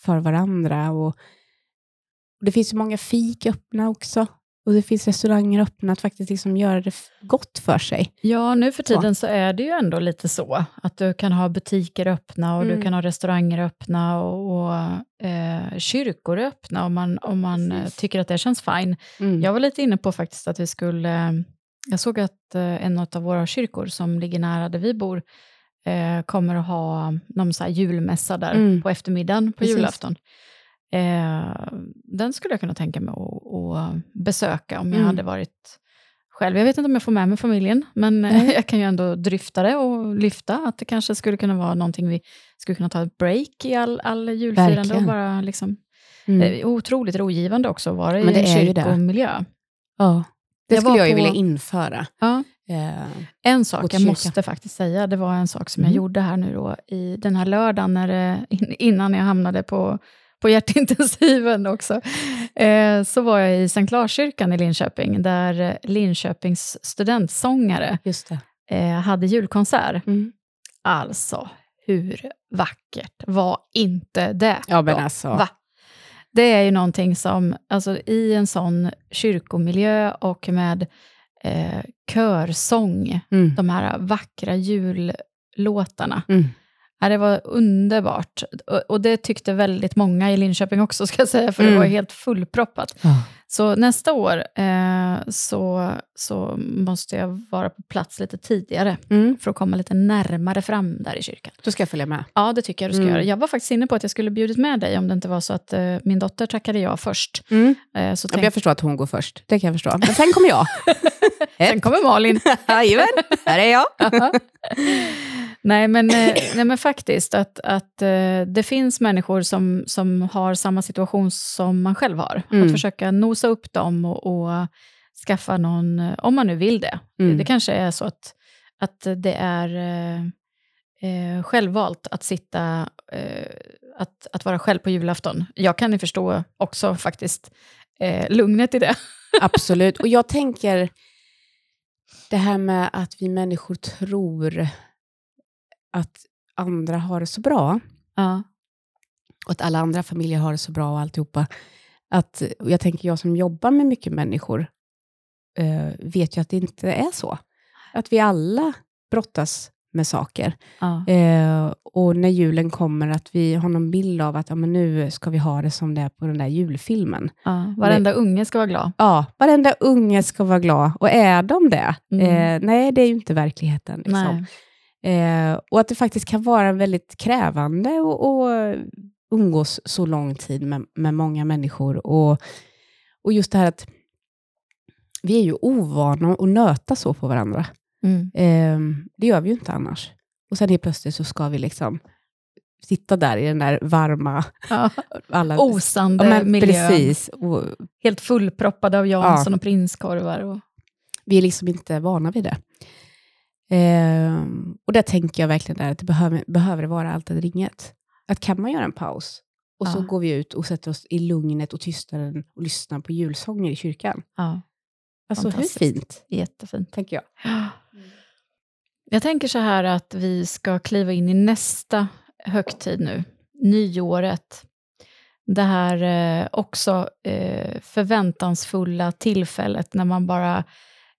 B: för varandra. Och, och det finns så många fik öppna också. Och det finns restauranger öppna att faktiskt liksom göra det gott för sig.
A: Ja, nu för
B: Så.
A: tiden så är det ju ändå lite så, att du kan ha butiker öppna och du
B: Mm.
A: kan ha restauranger öppna och, och eh, kyrkor öppna om man, om man eh,
B: Precis.
A: tycker att det känns fine.
B: Mm.
A: Jag var lite inne på faktiskt att vi skulle, jag såg att eh, en av våra kyrkor som ligger nära där vi bor, eh, kommer att ha någon så julmässa där
B: Mm.
A: på eftermiddagen på
B: Precis.
A: julafton. Eh, den skulle jag kunna tänka mig att, besöka om jag
B: Mm.
A: hade varit själv. Jag vet inte om jag får med mig familjen, men
B: Nej.
A: jag kan ju ändå dryfta det och lyfta att det kanske skulle kunna vara någonting vi skulle kunna ta ett break i all, all julfirande och bara liksom...
B: Mm.
A: Otroligt rogivande också att vara i
B: Men
A: en kyrkomiljö.
B: Ja, det
A: Jag
B: skulle jag ju
A: på-
B: vilja införa.
A: Ja.
B: Eh,
A: En sak jag måste faktiskt säga, det var en sak som jag
B: Mm.
A: gjorde här nu då i den här lördagen, när, in- innan jag hamnade på, på hjärtintensiven också, eh, så var jag i Sankt Larskyrkan i Linköping, där eh, Linköpings studentsångare eh, hade julkonsert.
B: Mm.
A: Alltså, hur vackert var inte det?
B: Ja, men alltså.
A: Va? Det är ju någonting som, alltså i en sån kyrkomiljö och med eh, körsång,
B: Mm.
A: de här vackra jullåtarna.
B: Mm.
A: Ja, det var underbart. Och, och det tyckte väldigt många i Linköping också, ska jag säga, för det
B: Mm.
A: var helt fullproppat.
B: Ja.
A: Så nästa år eh, så, så måste jag vara på plats lite tidigare,
B: Mm.
A: för att komma lite närmare fram där i kyrkan.
B: Då ska jag följa med.
A: Ja, det tycker jag du ska
B: Mm.
A: göra. Jag var faktiskt inne på att jag skulle bjudit med dig, om det inte var så att eh, min dotter tackade ja först.
B: Mm.
A: Eh, så
B: Ja,
A: tänk,
B: jag förstår att hon går först. Det kan jag förstå. Men sen kommer jag.
A: sen kommer Malin.
B: Jajamän, här är jag.
A: nej, men, eh, nej, men faktiskt, att, att eh, det finns människor som, som har samma situation som man själv har.
B: Mm.
A: Att försöka nosa upp dem och, och skaffa någon, eh, om man nu vill det.
B: Mm.
A: Det kanske är så att, att det är eh, eh, självvalt att sitta, eh, att, att vara själv på julafton. Jag kan ju förstå också faktiskt eh, lugnet i det.
B: Absolut. Och jag tänker, det här med att vi människor tror att andra har det så bra,
A: Ja.
B: och att alla andra familjer har det så bra och alltihopa. Att, och jag tänker, jag som jobbar med mycket människor, eh, vet ju att det inte är så. Att vi alla brottas med saker.
A: Ja.
B: Eh, och när julen kommer, att vi har någon bild av att ja, men nu ska vi ha det som det är på den där julfilmen.
A: Ja. Varenda unge ska vara glad.
B: Ja, varenda unge ska vara glad. Och är de det?
A: Mm.
B: Eh, nej, det är ju inte verkligheten. Liksom. Eh, och att det faktiskt kan vara väldigt krävande att umgås så lång tid med, med många människor. Och, och just det här att vi är ju ovana att nöta så på varandra.
A: Mm.
B: Eh, det gör vi ju inte annars. Och sen helt plötsligt så ska vi liksom sitta där i den där varma...
A: Ja.
B: Alla,
A: Osande
B: ja, men
A: miljö.
B: Precis. Och
A: Helt fullproppade av Jansson och prinskorvar. Och...
B: vi är liksom inte vana vid det. Eh, och där tänker jag verkligen där att det behöver, behöver det vara alltid ringet. Att kan man göra en paus och så
A: Ja.
B: går vi ut och sätter oss i lugnet och tystnaden och lyssnar på julsånger i kyrkan.
A: Ja,
B: Alltså hur fint,
A: jättefint.
B: tänker jag.
A: Jag tänker så här att vi ska kliva in i nästa högtid nu, nyåret. Det här eh, också eh, förväntansfulla tillfället när man bara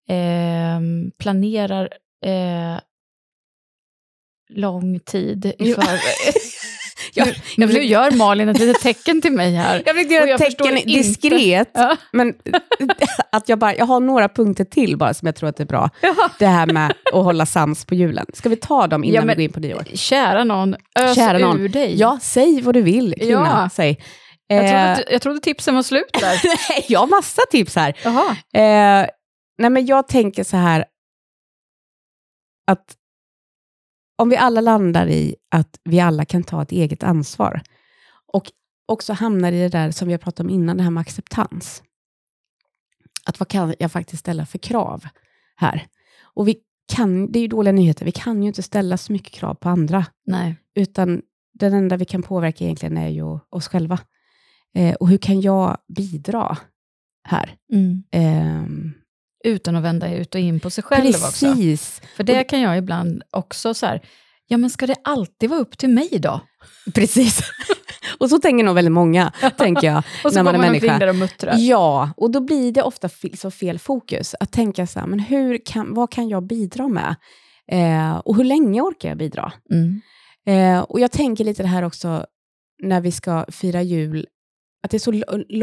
A: eh, planerar eh, lång tid i förväg.
B: Jag- jag
A: nu gör Malin ett litet tecken till mig här.
B: Jag försökte göra ett tecken diskret,
A: Ja.
B: men att jag, bara, jag har några punkter till bara som jag tror att det är bra.
A: Ja.
B: Det här med att hålla sams på julen. Ska vi ta dem innan
A: Ja, men-
B: vi går in på nyår?
A: Kära någon, ös
B: Kära någon.
A: ur dig.
B: Ja, säg vad du vill, kvinna.
A: Ja.
B: Säg.
A: jag, trodde,
B: Eh,
A: jag trodde tipsen var slut där.
B: Nej, jag har massa tips här. Eh, nej, men jag tänker så här att om vi alla landar i att vi alla kan ta ett eget ansvar och också hamnar i det där som vi har pratat om innan, det här med acceptans. Att vad kan jag faktiskt ställa för krav här? Och vi kan, det är ju dåliga nyheter, vi kan ju inte ställa så mycket krav på andra,
A: Nej.
B: utan den enda vi kan påverka egentligen är ju oss själva. Eh, och hur kan jag bidra här?
A: Mm.
B: Ehm,
A: Utan att vända ut och in på sig själv också.
B: Precis.
A: För det kan jag ibland också så här, ja men ska det alltid vara upp till mig då?
B: Precis. och så tänker nog väldigt många, tänker jag,
A: Och så
B: när man är
A: man
B: människa.
A: där och muttrar.
B: Ja, och då blir det ofta fel, så fel fokus. Att tänka så här, men hur kan, vad kan jag bidra med? Eh, och hur länge orkar jag bidra?
A: Mm.
B: Eh, och jag tänker lite det här också, när vi ska fira jul, att det är så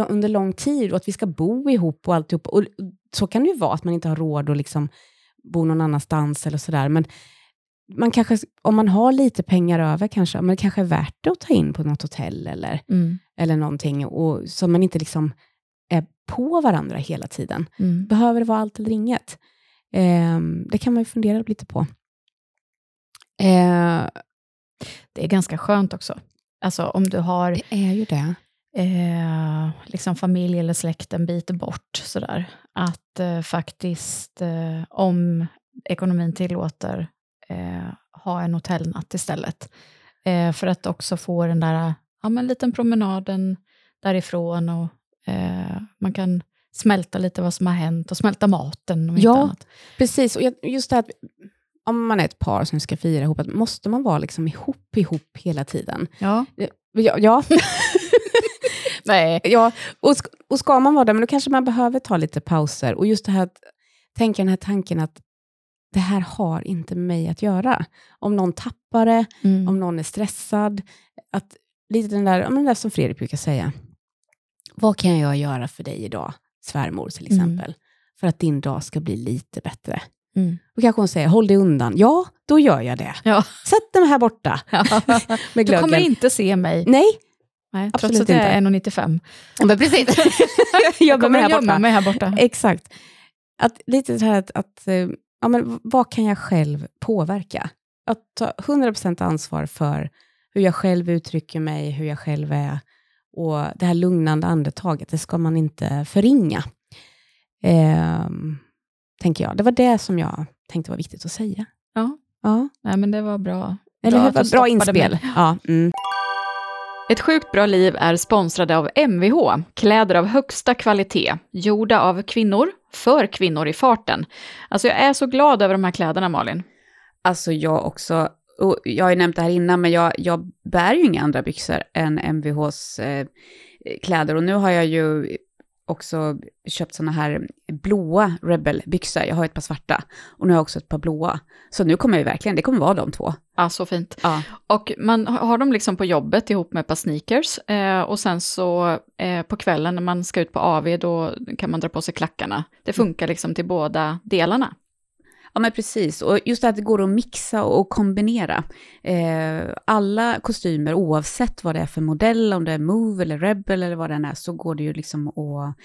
B: under lång tid och att vi ska bo ihop och alltihop. Och så kan det ju vara, att man inte har råd att liksom bo någon annanstans eller sådär. Men man kanske, om man har lite pengar över kanske, men det kanske är värt det att ta in på något hotell eller,
A: Mm.
B: eller någonting. Och, så man inte liksom är på varandra hela tiden?
A: Mm.
B: Behöver det vara allt eller inget? Eh, det kan man ju fundera lite på. Eh,
A: Det är ganska skönt också. Alltså om du har
B: det är ju det.
A: Eh, liksom familj eller släkt en bit bort, sådär. att eh, faktiskt, eh, om ekonomin tillåter, eh, ha en hotellnatt istället. Eh, för att också få den där ja, men liten promenaden därifrån och eh, man kan smälta lite vad som har hänt och smälta maten inte
B: Ja.
A: annat.
B: Precis, och just det här om man är ett par som ska fira ihop, måste man vara liksom ihop, ihop hela tiden?
A: Ja.
B: Ja, ja.
A: Nej.
B: ja och, och ska man vara där, men då kanske man behöver ta lite pauser. Och just det här att tänka den här tanken att det här har inte med mig att göra. Om någon tappar det,
A: Mm.
B: om någon är stressad, att lite den där, ja, den där som Fredrik brukar säga. Vad kan jag göra för dig idag, svärmor till
A: Mm.
B: exempel, för att din dag ska bli lite bättre?
A: Mm.
B: Då kanske hon säger, håll dig undan. Ja, då gör jag det.
A: Ja.
B: Sätt dig här borta med
A: Du kommer inte se mig.
B: Nej,
A: Nej,
B: Absolut
A: trots att jag är 1,95.
B: men precis.
A: Jag kommer
B: här borta.
A: mig här borta.
B: Exakt. Att, lite så här att, att eh, ja, men vad kan jag själv påverka? Att ta 100% ansvar för hur jag själv uttrycker mig, hur jag själv är. Och det här lugnande andetaget, det ska man inte förringa. Ehm, tänker jag. Det var det som jag tänkte var viktigt att säga.
A: Ja.
B: Ja.
A: Nej, men det var bra.
B: Eller hur? Bra inspel. Ja, mm.
A: Ett sjukt bra liv är sponsrade av Mvh, kläder av högsta kvalitet, gjorda av kvinnor, för kvinnor i farten. Alltså jag är så glad över de här kläderna, Malin.
C: Alltså jag också, och jag har ju nämnt det här innan, men jag, jag bär ju inga andra byxor än MVHs eh, kläder. Och nu har jag ju också köpt såna här blåa Rebel-byxor. Jag har ett par svarta och nu har jag också ett par blåa. Så nu kommer jag verkligen, det kommer vara de två.
A: Ja, så fint.
C: Ja.
A: Och man har dem liksom på jobbet ihop med ett par sneakers. Eh, och sen så eh, på kvällen när man ska ut på AV, då kan man dra på sig klackarna. Det funkar liksom till båda delarna.
C: Ja, men precis. Och just det att det går att mixa och kombinera. Eh, alla kostymer, oavsett vad det är för modell, om det är Move eller Rebel eller vad den är, så går det ju liksom att,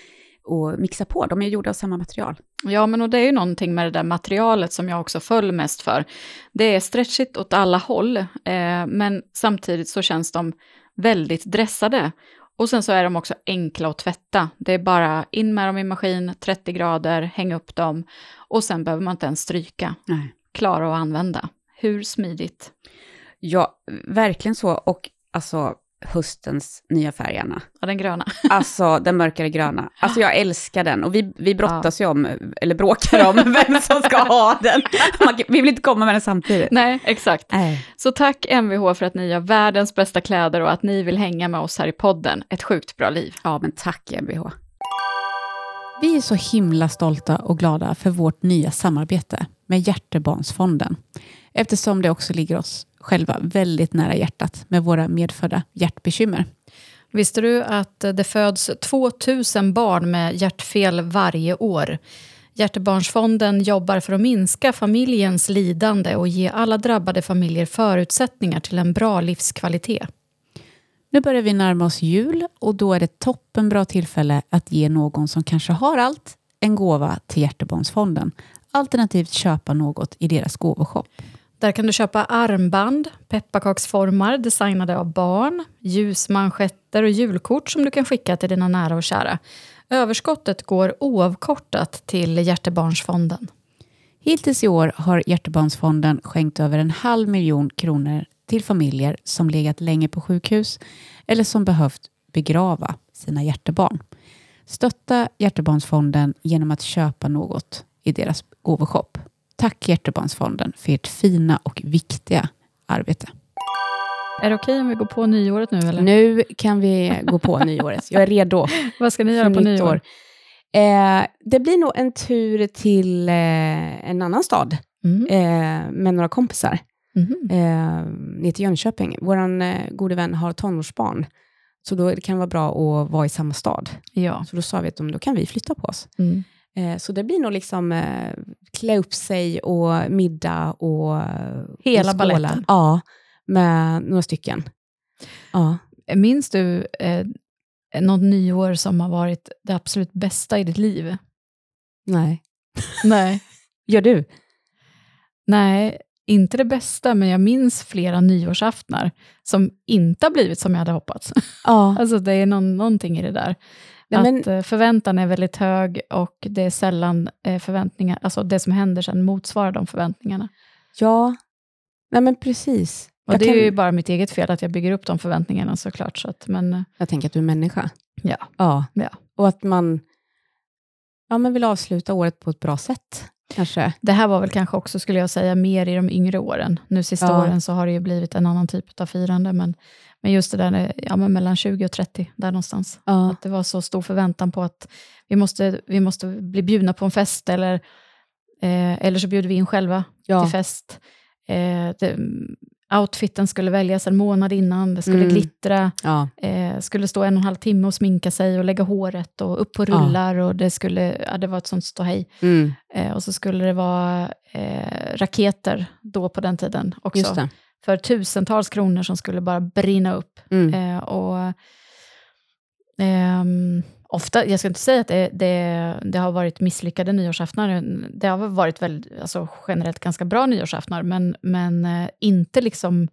C: och mixa på. De är gjorda av samma material.
A: Ja, men och det är ju någonting med det där materialet som jag också föll mest för. Det är stretchigt åt alla håll, eh, men samtidigt så känns de väldigt dressade. Och sen så är de också enkla att tvätta. Det är bara in med dem i maskin, 30 grader, häng upp dem och sen behöver man inte ens stryka.
C: Nej.
A: Klara att använda. Hur smidigt?
C: Ja, verkligen så. Och alltså höstens nya färg, Anna.
A: Ja, den gröna.
C: Alltså den mörkare gröna. Alltså jag älskar den. Och vi, vi brottas ju om, eller bråkar om, vem som ska ha den. Man, vi vill inte komma med den samtidigt.
A: Nej, exakt.
C: Nej.
A: Så tack Mvh för att ni gör världens bästa kläder och att ni vill hänga med oss här i podden. Ett sjukt bra liv.
C: Ja, men tack MBH.
B: Vi är så himla stolta och glada för vårt nya samarbete med Hjärtebarnsfonden. Eftersom det också ligger oss själva väldigt nära hjärtat med våra medfödda hjärtbekymmer.
A: Visste du att det föds 2000 barn med hjärtfel varje år? Hjärtebarnsfonden jobbar för att minska familjens lidande och ge alla drabbade familjer förutsättningar till en bra livskvalitet.
B: Nu börjar vi närma oss jul och då är det toppen bra tillfälle att ge någon som kanske har allt en gåva till Hjärtebarnsfonden. Alternativt köpa något i deras gåvoshop.
A: Där kan du köpa armband, pepparkaksformar designade av barn, ljusmanschetter och julkort som du kan skicka till dina nära och kära. Överskottet går oavkortat till Hjärtebarnsfonden.
B: Hittills i år har Hjärtebarnsfonden skänkt över en halv miljon kronor till familjer som legat länge på sjukhus eller som behövt begrava sina hjärtebarn. Stötta Hjärtebarnsfonden genom att köpa något i deras gåvoshop. Tack Hjärtebarnsfonden för ert fina och viktiga arbete.
A: Är det okej om vi går på nyåret nu? Eller?
B: Nu kan vi gå på nyåret. Jag är redo.
A: Vad ska ni göra på nyår?
B: år. Eh, det blir nog en tur till eh, en annan stad
A: Mm.
B: eh, med några kompisar. Eh, ner till Jönköping. Vår eh, gode vän har tonårsbarn, så då kan det vara bra att vara i samma stad.
A: Ja.
B: Så då sa vi att då kan vi flytta på oss.
A: Mm.
B: Eh, så det blir nog liksom eh, klä upp sig och middag och
A: Hela
B: och
A: baletten.
B: Ja, med några stycken. Ja.
A: Minns du eh, något nyår som har varit det absolut bästa i ditt liv?
B: Nej.
A: Nej.
B: Gör du?
A: Nej, inte det bästa, men jag minns flera nyårsaftnar som inte har blivit som jag hade hoppats.
B: Ja.
A: Alltså det är någon, någonting i det där.
B: Nej, men-
A: att eh, förväntan är väldigt hög och det är sällan eh, förväntningar, alltså det som händer sen motsvarar de förväntningarna.
B: Ja. Nej, men precis.
A: Och
B: jag,
A: det
B: kan,
A: är ju bara mitt eget fel att jag bygger upp de förväntningarna såklart. Så att, men eh,
B: jag tänker att du är människa.
A: ja,
B: Ja.
A: Ja.
B: Och att man ja, men vill avsluta året på ett bra sätt, kanske.
A: det här var väl kanske också, skulle jag säga, mer i de yngre åren. Nu sista
B: Ja.
A: åren så har det ju blivit en annan typ av firande, men, men just det där ja, men mellan 20 och 30, där någonstans.
B: Ja.
A: Att det var så stor förväntan på att vi måste, vi måste bli bjudna på en fest, eller, eh, eller så bjuder vi in själva
B: Ja.
A: till fest. Eh, det, outfiten skulle väljas en månad innan, det skulle
B: Mm.
A: glittra,
B: Ja.
A: eh, skulle stå en och en halv timme och sminka sig och lägga håret och upp på
B: Ja.
A: rullar och det skulle, ja, det var ett sånt ståhej.
B: Mm.
A: Eh, och så skulle det vara eh, raketer då på den tiden också, för tusentals kronor som skulle bara brinna upp.
B: Mm.
A: Eh, och ehm, ofta, jag ska inte säga att det, det, det har varit misslyckade nyårsaftnar, det har varit väldigt, alltså, generellt ganska bra nyårsaftnar, men, men eh, inte liksom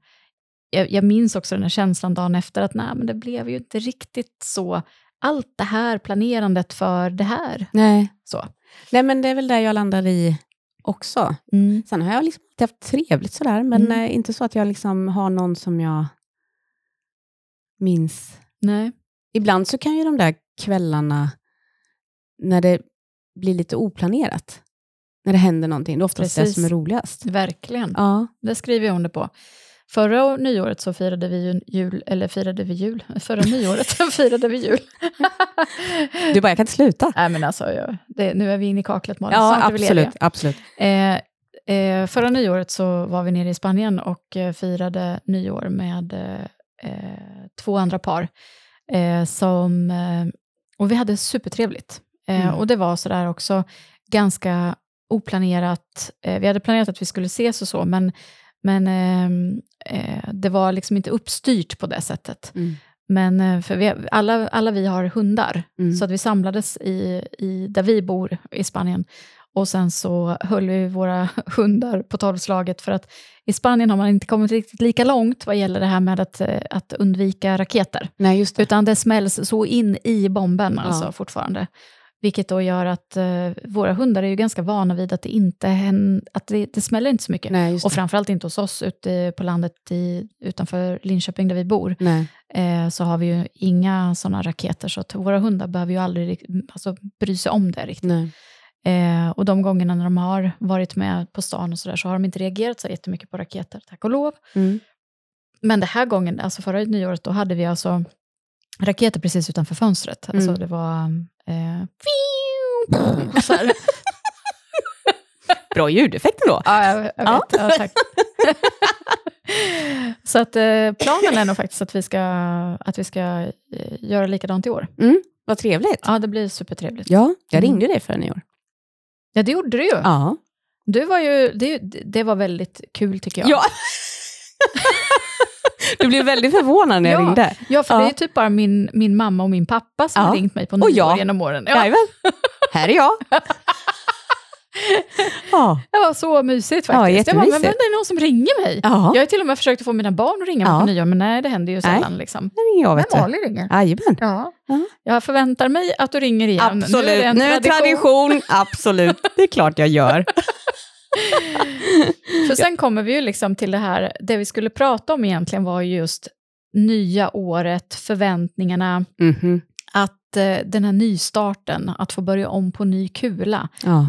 A: jag, jag minns också den här känslan dagen efter att nej, men det blev ju inte riktigt så. Allt det här planerandet för det här.
B: Nej.
A: Så.
B: Nej, men det är väl där jag landar i också. Sen har jag liksom haft trevligt sådär, men
A: Mm.
B: eh, inte så att jag liksom har någon som jag minns.
A: Nej.
B: Ibland så kan ju de där kvällarna, när det blir lite oplanerat, när det händer någonting, det är oftast det
A: Precis.
B: som är roligast.
A: Verkligen.
B: Ja.
A: Det skriver jag under på. Förra nyåret så firade vi ju jul, eller firade vi jul? Förra nyåret firade vi jul.
B: Du bara, jag kan inte sluta.
A: Nej men alltså, jag, det, nu är vi inne i kaklet Malin,
B: Ja, absolut. absolut.
A: Eh, eh, förra nyåret så var vi nere i Spanien och eh, firade nyår med eh, eh, två andra par. Eh, som, eh, och vi hade supertrevligt. Eh,
B: Mm.
A: Och det var sådär också ganska oplanerat. Eh, vi hade planerat att vi skulle ses och så, men, men ehm, eh, det var liksom inte uppstyrt på det sättet.
B: Mm.
A: Men eh, för vi, alla, alla vi har hundar,
B: Mm.
A: så att vi samlades i, i, där vi bor i Spanien. Och sen så höll vi våra hundar på tolvslaget, för att i Spanien har man inte kommit riktigt lika långt vad gäller det här med att, eh, att undvika raketer.
B: Nej, just det.
A: Utan det smälls så in i bomben alltså
B: Ja.
A: fortfarande. Vilket då gör att eh, våra hundar är ju ganska vana vid att det inte händer, att det, det smäller inte så mycket.
B: Nej,
A: Och framförallt inte hos oss ute på landet i, utanför Linköping där vi bor
B: Nej.
A: eh, så har vi ju inga sådana raketer, så att våra hundar behöver ju aldrig alltså, bry sig om det riktigt.
B: Nej.
A: Eh, och de gångerna när de har varit med på stan och sådär, så har de inte reagerat så jättemycket på raketer, tack och lov.
B: Mm.
A: Men det här gången, alltså förra nyåret, då hade vi alltså raketer precis utanför fönstret. Alltså
B: Mm.
A: det var... Eh.
B: Bra ljudeffekt ändå.
A: Ja, jag, jag
B: Ja.
A: vet. Ja, tack. så att eh, planen är nog faktiskt att vi ska, att vi ska eh, göra likadant i år.
B: Mm. Vad trevligt.
A: Ja, det blir supertrevligt.
B: Ja, jag
A: Mm.
B: ringde dig för nyår.
A: Ja, det gjorde du ju.
B: Ja.
A: Du var ju det, det var väldigt kul tycker jag.
B: Ja. du blev väldigt förvånad när jag
A: Ja.
B: ringde.
A: Ja, för
B: Ja.
A: det är typ bara min, min mamma och min pappa som
B: Ja.
A: har ringt mig på nyår
B: jag.
A: genom åren. Ja,
B: Jajamän. Här är jag. ja.
A: det var så mysigt
B: Ja,
A: faktiskt. jag bara, men vänta, är det någon som ringer mig?
B: ja,
A: Jag har till och med försökt att få mina barn att ringa mig
B: Ja.
A: på nyår, men nej, det händer ju sällan. Liksom.
B: här ringer jag.
A: Men
B: Vet du.
A: Malin ringer.
B: Jajamän.
A: Ja.
B: Ja.
A: Jag förväntar mig att du ringer igen.
B: Absolut.
A: Nu är det en
B: det tradition. Absolut. Det är klart jag gör.
A: För sen kommer vi ju liksom till det här, det vi skulle prata om egentligen var ju just nya året, förväntningarna, att eh, den här nystarten, att få börja om på ny kula.
B: Ja.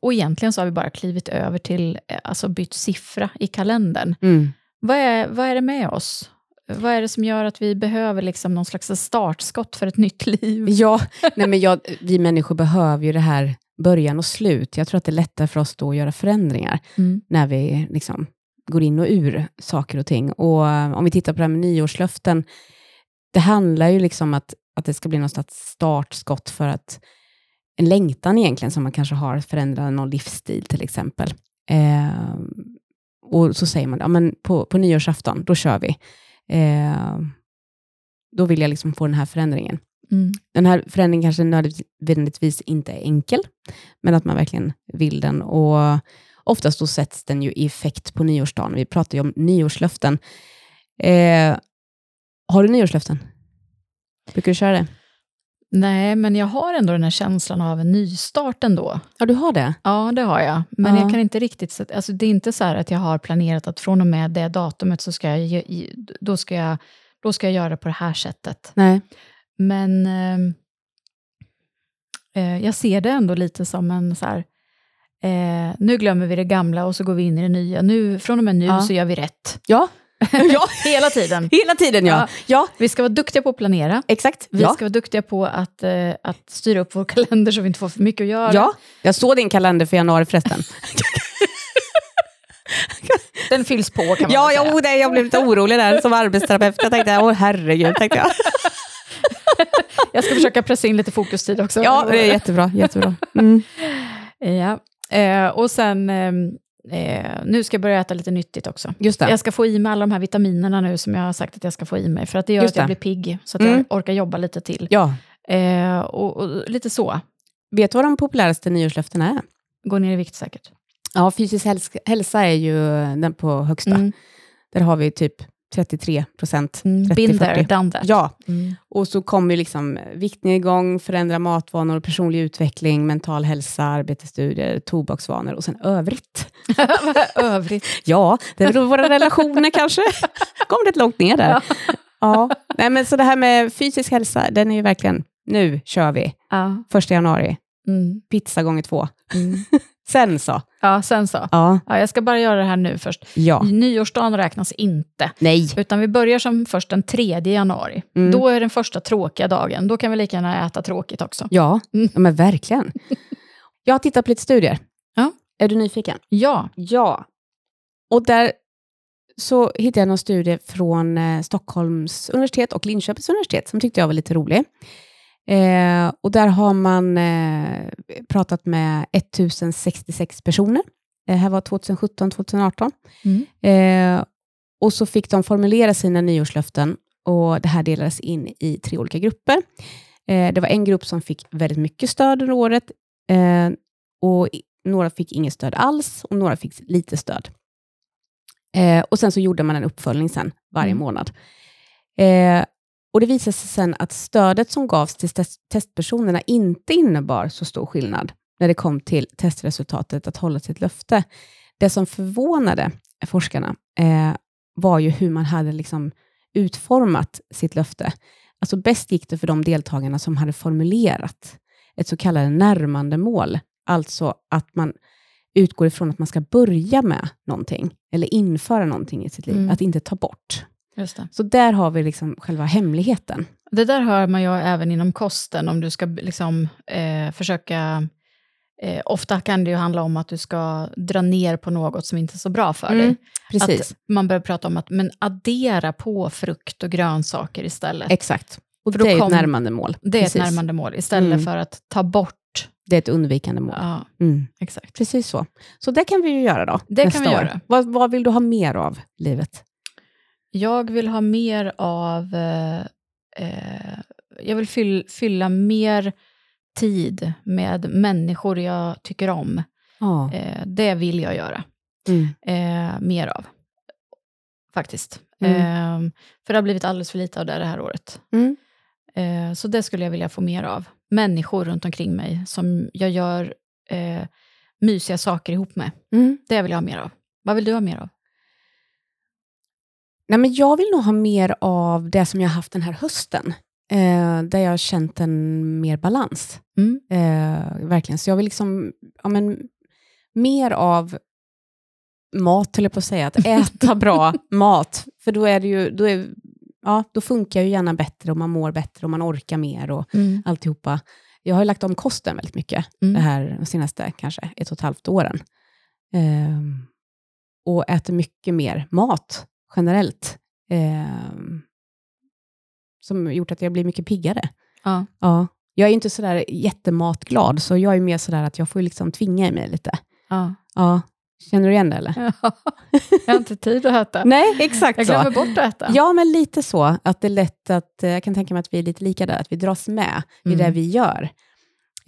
A: Och egentligen så har vi bara klivit över till, eh, alltså bytt siffra i kalendern.
B: Mm.
A: Vad är, vad är det med oss? Vad är det som gör att vi behöver liksom någon slags startskott för ett nytt liv?
B: Ja, nej men jag, vi människor behöver ju det här början och slut. Jag tror att det är lättare för oss då att göra förändringar
A: Mm.
B: när vi liksom går in och ur saker och ting. Och eh, om vi tittar på det här med nyårslöften, det handlar ju liksom att, att det ska bli någon slags startskott för att en längtan egentligen som man kanske har att förändra någon livsstil till exempel. Eh, och så säger man, ja men på, på nyårsafton, då kör vi. Eh, då vill jag liksom få den här förändringen.
A: Mm.
B: Den här förändringen kanske nödvändigtvis inte är enkel, men att man verkligen vill den. Och oftast då sätts den ju i effekt på nyårsdagen. Vi pratar ju om nyårslöften. Eh, har du nyårslöften? Brukar du köra det?
A: Nej, men jag har ändå den här känslan av en nystart ändå.
B: Ja, du har det?
A: Ja, det har jag. Men
B: Ja.
A: jag kan inte riktigt... sätta- Alltså, det är inte så här att jag har planerat att från och med det datumet så ska jag, då ska jag, då ska jag göra det på det här sättet.
B: Nej.
A: Men ehm, eh, jag ser det ändå lite som en så här... Eh, nu glömmer vi det gamla och så går vi in i det nya. Nu, från och med nu
B: Ja.
A: så gör vi rätt.
B: Ja, ja.
A: Hela tiden.
B: hela tiden ja.
A: Ja.
B: Ja,
A: Vi ska vara duktiga på att planera.
B: exakt.
A: Vi
B: ja.
A: ska vara duktiga på att, eh, att styra upp vår kalender så vi inte får för mycket att göra.
B: ja, jag såg din kalender för januari förresten.
A: Den fylls på kan man
B: Ja,
A: säga.
B: jo, det, jag blev lite orolig där som arbetsterapeut. Jag tänkte, åh herregud, tänkte jag.
A: Jag ska försöka pressa in lite fokustid också.
B: Ja, det är jättebra. jättebra. Mm.
A: ja. Eh, och sen, eh, eh, nu ska jag börja äta lite nyttigt också.
B: Just det.
A: Jag ska få i mig alla de här vitaminerna nu som jag har sagt att jag ska få i mig, för att det gör
B: Just
A: att jag
B: det.
A: blir pigg, så att
B: Mm.
A: jag orkar jobba lite till.
B: Ja.
A: Eh, och, och lite så.
B: Vet du vad de populäraste nyårslöftena är?
A: Gå ner i vikt säkert.
B: Ja, fysisk häls- hälsa är ju den på högsta.
A: Mm.
B: Där har vi typ 33 procent.
A: Mm.
B: 30,
A: Been there,
B: 40.
A: done that.
B: Ja,
A: Mm.
B: och så kommer liksom viktnedgång, förändra matvanor, personlig utveckling, mental hälsa, arbetsstudier, tobaksvanor och sen övrigt.
A: Övrigt.
B: Ja, det är väl våra relationer kanske. Kom rätt långt ner där. Ja. Nej, men så det här med fysisk hälsa, den är ju verkligen, nu kör vi.
A: Ja.
B: Första januari,
A: Mm.
B: pizza gånger två.
A: Mm.
B: Sen så.
A: ja, sen så.
B: Ja.
A: Ja, jag ska bara göra det här nu först.
B: Ja.
A: Nyårsdagen räknas inte.
B: Nej.
A: Utan vi börjar som först den 3 januari.
B: Mm.
A: Då är den första tråkiga dagen. Då kan vi lika gärna äta tråkigt också.
B: Ja,
A: Mm.
B: ja men verkligen. Jag har tittat på lite studier.
A: Ja.
B: Är du nyfiken?
A: Ja.
B: Ja. Och där så hittade jag någon studie från eh, Stockholms universitet och Linköpings universitet som tyckte jag var lite rolig. Eh, och där har man eh, pratat med 1066 personer. Det här var 2017-2018.
A: Mm.
B: Eh, och så fick de formulera sina nyårslöften och det här delades in i tre olika grupper. Eh, det var en grupp som fick väldigt mycket stöd under året eh, och några fick inget stöd alls och några fick lite stöd. Eh, och sen så gjorde man en uppföljning sen varje
A: Mm.
B: månad. Och det visade sig sen att stödet som gavs till test- testpersonerna inte innebar så stor skillnad när det kom till testresultatet att hålla sitt löfte. Det som förvånade forskarna eh, var ju hur man hade liksom utformat sitt löfte. Alltså bäst gick det för de deltagarna som hade formulerat ett så kallat närmande mål. Alltså att man utgår ifrån att man ska börja med någonting, eller införa någonting i sitt liv,
A: Mm.
B: att inte ta bort. Så där har vi liksom själva hemligheten.
A: det där hör man ju även inom kosten, om du ska liksom, eh, försöka... Eh, ofta kan det ju handla om att du ska dra ner på något som inte är så bra för
B: Mm,
A: dig.
B: Precis,
A: Att man börjar prata om att men addera på frukt och grönsaker istället.
B: exakt. Och
A: För
B: det är
A: kom-
B: ett närmande mål.
A: det är
B: Precis.
A: ett närmande mål, istället
B: Mm.
A: för att ta bort.
B: Det är ett undvikande mål.
A: Ja,
B: Mm.
A: exakt.
B: Precis så. Så det kan vi ju göra då,
A: Det
B: nästa
A: kan vi
B: år.
A: göra.
B: Vad, vad vill du ha mer av livet?
A: Jag vill ha mer av... Eh, eh, jag vill fyll, fylla mer tid med människor jag tycker om.
B: Ja.
A: Eh, det vill jag göra.
B: Mm.
A: Eh, mer av. Faktiskt.
B: Mm.
A: Eh, för det har blivit alldeles för lite av det det här året.
B: Mm.
A: Eh, så det skulle jag vilja få mer av. Människor runt omkring mig som jag gör eh, mysiga saker ihop med.
B: Mm.
A: Det vill jag ha mer av. Vad vill du ha mer av?
B: Nej, men jag vill nog ha mer av det som jag har haft den här hösten. Eh, där jag har känt en mer balans.
A: Mm.
B: Eh, verkligen. Så jag vill liksom, ja, men, mer av mat, höll jag på att säga. Att äta bra mat. För då, är det ju, då, är, ja, då funkar ju hjärnan bättre och man mår bättre och man orkar mer och
A: Mm.
B: alltihopa. Jag har ju lagt om kosten väldigt mycket
A: Mm.
B: det här de senaste kanske ett och ett halvt åren. Ehm, och äter mycket mer mat generellt. Ehm, som gjort att jag blir mycket piggare.
A: Ja.
B: Ja. Jag är inte sådär jättematglad, så jag är mer sådär att jag får liksom tvinga i mig lite.
A: Ja.
B: Ja. Känner du igen det eller?
A: Ja, jag har inte tid att äta.
B: Nej, exakt
A: Jag
B: så.
A: glömmer bort att äta.
B: Ja, men lite så. Att det är lätt att, eh, jag kan tänka mig att vi är lite lika där, att vi dras med i
A: Mm.
B: det vi gör.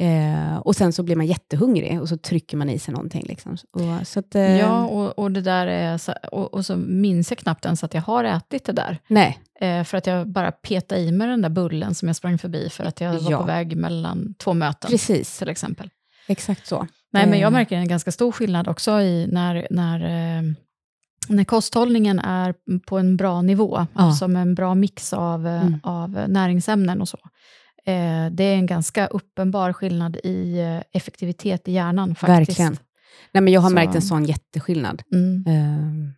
B: Eh, och sen så blir man jättehungrig och så trycker man i sig någonting. Liksom. Och, så att, eh,
A: Ja, och, och det där är så, och, och så minns jag knappt ens att jag har ätit det där.
B: Nej,
A: Eh, för att jag bara petade i mig den där bullen som jag sprang förbi för att jag var
B: Ja.
A: på väg mellan två möten,
B: precis.
A: till exempel.
B: Exakt så.
A: Nej, men jag
B: Eh.
A: märker en ganska stor skillnad också i när, när, eh, när kosthållningen är på en bra nivå,
B: Ja.
A: som en bra mix av, eh,
B: Mm.
A: av näringsämnen och så. Eh, det är en ganska uppenbar skillnad i eh, effektivitet i hjärnan faktiskt.
B: Verkligen. Nej, men jag har
A: Så-
B: märkt en sån jätteskillnad.
A: Mm.
B: Eh,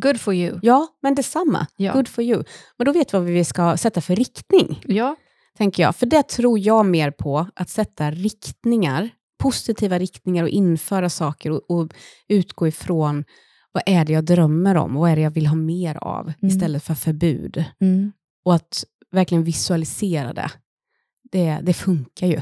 A: Good for you.
B: ja, men detsamma.
A: Ja.
B: Good for you. Men då vet vi vad vi ska sätta för riktning,
A: Ja,
B: tänker jag. För det tror jag mer på, att sätta riktningar, positiva riktningar och införa saker och, och utgå ifrån vad är det jag drömmer om, vad är det jag vill ha mer av, istället för förbud.
A: mm.
B: Och att verkligen visualisera det. Det, det funkar ju,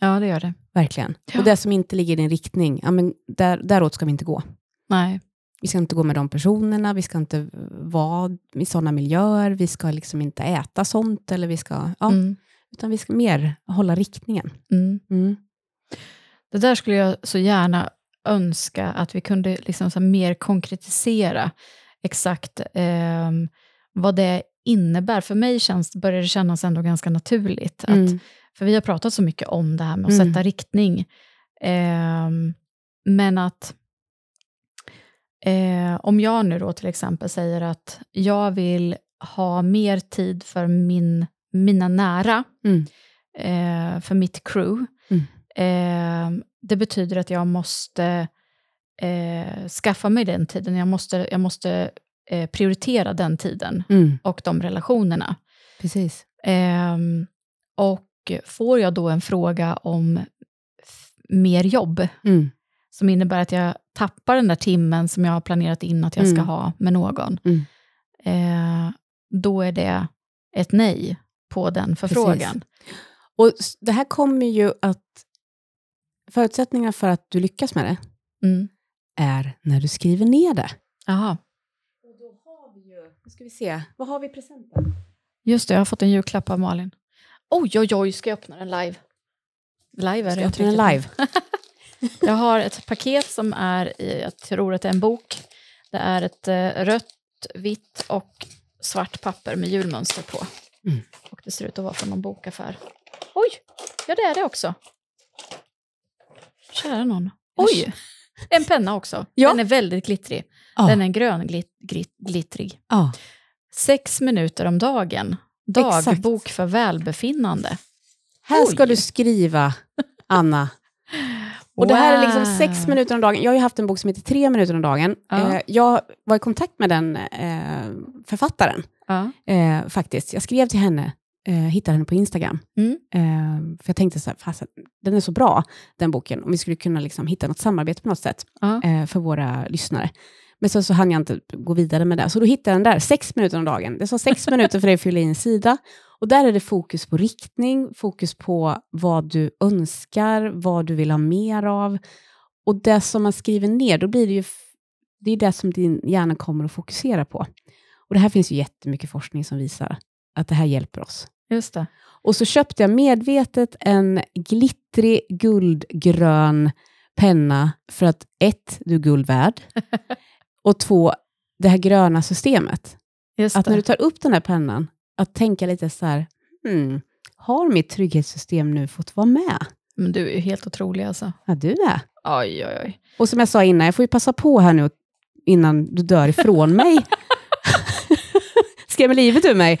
A: ja det gör det.
B: verkligen.
A: Ja.
B: Och det som inte ligger i din riktning, ja, men där, däråt ska vi inte gå.
A: Nej.
B: Vi ska inte gå med de personerna, vi ska inte vara i sådana miljöer, vi ska liksom inte äta sånt, eller vi ska, ja,
A: Mm.
B: utan vi ska mer hålla riktningen.
A: Mm.
B: Mm.
A: Det där skulle jag så gärna önska att vi kunde liksom så mer konkretisera exakt ehm, vad det innebär. För mig känns, börjar det kännas ändå ganska naturligt. Att,
B: Mm.
A: För vi har pratat så mycket om det här med att
B: Mm.
A: sätta riktning. Ehm, men att eh, om jag nu då till exempel säger att jag vill ha mer tid för min, mina nära,
B: Mm.
A: eh, för mitt crew.
B: Mm.
A: Eh, det betyder att jag måste eh, skaffa mig den tiden. Jag måste, jag måste eh, prioritera den tiden
B: Mm.
A: och de relationerna.
B: Precis.
A: Ehm, och får jag då en fråga om mer jobb,
B: Mm.
A: som innebär att jag tappar den där timmen som jag har planerat in att jag ska
B: Mm.
A: ha med någon,
B: Mm.
A: eh, då är det ett nej på den förfrågan.
B: Och s- det här kommer ju att... Förutsättningarna för att du lyckas med det
A: Mm.
B: är när du skriver ner det.
A: Jaha,
B: Och då har vi ju... Nu ska vi se. Vad har vi i presenten?
A: just det, jag har fått en julklapp av Malin. Oj, oj, oj, ska jag öppna den live? Live är
B: Ska
A: det
B: jag öppna den live?
A: Jag har ett paket som är, i, jag tror att det är en bok. Det är ett eh, rött, vitt och svart papper med julmönster på.
B: Mm.
A: Och det ser ut att vara från någon bokaffär. Oj, ja det är det också. Kära någon. Oj, en penna också.
B: Ja.
A: Den är väldigt glittrig.
B: Ja.
A: Den är grön glit, glit, glittrig.
B: ja.
A: Sex minuter om dagen.
B: Exakt.
A: Dagbok för välbefinnande.
B: Här ska
A: Oj.
B: du skriva, Anna. Och det här är liksom sex minuter om dagen. Jag har haft en bok som heter Tre minuter om dagen.
A: Ja.
B: Eh, jag var i kontakt med den eh, författaren,
A: Ja.
B: eh, faktiskt. Jag skrev till henne, hittade henne på Instagram.
A: Mm.
B: För jag tänkte så här, den är så bra, den boken, om vi skulle kunna liksom hitta något samarbete på något sätt
A: Ja.
B: för våra lyssnare. Men så, så hann jag inte gå vidare med det. Så då hittade jag den där, sex minuter om dagen. Det sa sex minuter för dig att fylla i en sida. Och där är det fokus på riktning, fokus på vad du önskar, vad du vill ha mer av. Och det som man skriver ner, då blir det ju det är det som din hjärna kommer att fokusera på. Och det här finns ju jättemycket forskning som visar att det här hjälper oss.
A: Just det.
B: Och så köpte jag medvetet en glittrig guldgrön penna för att ett, du är guld värd. och två, det här gröna systemet. Att när du tar upp den här pennan, att tänka lite så här, hmm, har mitt trygghetssystem nu fått vara med?
A: Men du är ju helt otrolig alltså.
B: Ja, du är.
A: Oj, oj, oj.
B: Och som jag sa innan, jag får ju passa på här nu innan du dör ifrån mig. Skrämmer livet ur mig.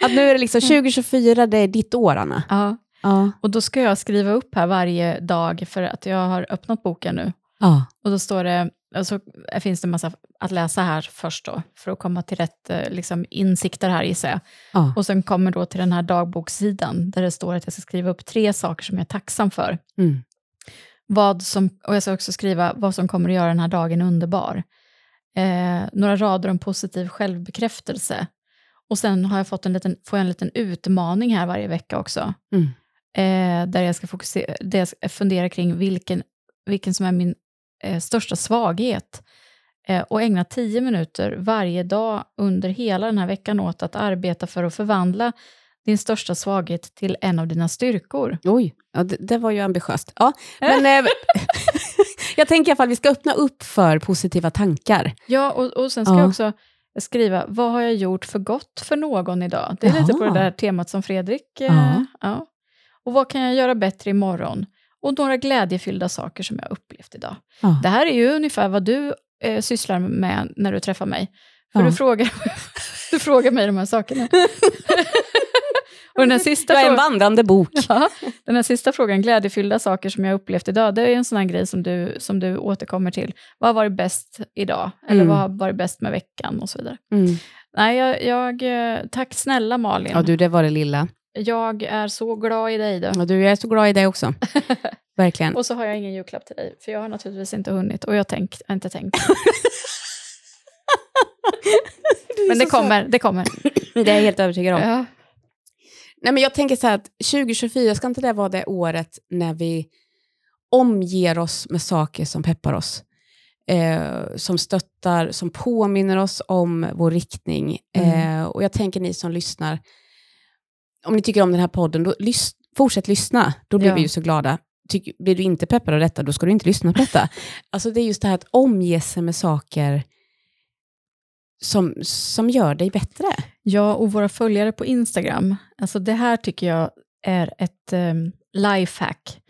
B: Att nu är det liksom 2024, det är ditt år, Anna.
A: Ja.
B: Ja.
A: Och då ska jag skriva upp här varje dag för att jag har öppnat boken nu.
B: Ja.
A: Och då står det, så finns det en massa att läsa här först då, för att komma till rätt eh, liksom, insikter här gissar jag.
B: Ja.
A: Och sen kommer då till den här dagbokssidan, där det står att jag ska skriva upp tre saker som jag är tacksam för.
B: Mm.
A: Vad som, och jag ska också skriva vad som kommer att göra den här dagen underbar. Eh, några rader om positiv självbekräftelse. Och sen har jag fått en liten, får jag en liten utmaning här varje vecka också.
B: Mm.
A: Eh, där jag ska fokusera, där jag ska fundera kring vilken, vilken som är min eh, största svaghet eh, och ägna tio minuter varje dag under hela den här veckan åt att arbeta för att förvandla din största svaghet till en av dina styrkor.
B: Oj, ja, det, det var ju ambitiöst. Ja, men, eh, jag tänker i alla fall att vi ska öppna upp för positiva tankar.
A: Ja, och, och sen ska
B: Ja.
A: jag också skriva, vad har jag gjort för gott för någon idag? Det är lite på det
B: Jaha.
A: där temat som Fredrik... Eh,
B: Ja.
A: ja. Och vad kan jag göra bättre imorgon? Och några glädjefyllda saker som jag upplevt idag.
B: Ja.
A: Det här är ju ungefär vad du eh, sysslar med när du träffar mig. För
B: Ja.
A: du, frågar, du frågar mig de här sakerna. och den här sista
B: Jag är en vandrande bok.
A: Ja, den här sista frågan, glädjefyllda saker som jag upplevt idag, det är en sån här grej som du, som du återkommer till. Vad har varit bäst idag? Eller
B: Mm.
A: vad har varit bäst med veckan? Och så vidare.
B: Mm.
A: Nej, jag, jag, eh, tack snälla Malin.
B: Ja, du, det var det lilla.
A: Jag är så glad i dig. Då.
B: Ja, du, jag är så glad i dig också. Verkligen.
A: Och så har jag ingen julklapp till dig, för jag har naturligtvis inte hunnit. Och jag tänkt, jag har inte tänkt. Men det kommer, det kommer.
B: Det är jag helt övertygad om.
A: Ja.
B: Nej, men jag tänker så här att 2024, ska inte det vara det året när vi omger oss med saker som peppar oss? Eh, som stöttar, som påminner oss om vår riktning.
A: Mm.
B: Eh, och jag tänker ni som lyssnar, om ni tycker om den här podden, då lys- fortsätt lyssna. Då blir
A: Ja.
B: vi ju så glada. Tyck, blir du inte peppad av detta, då ska du inte lyssna på detta. alltså det är just det här att omge sig med saker som, som gör dig bättre.
A: ja, och våra följare på Instagram, alltså det här tycker jag är ett um, lifehack.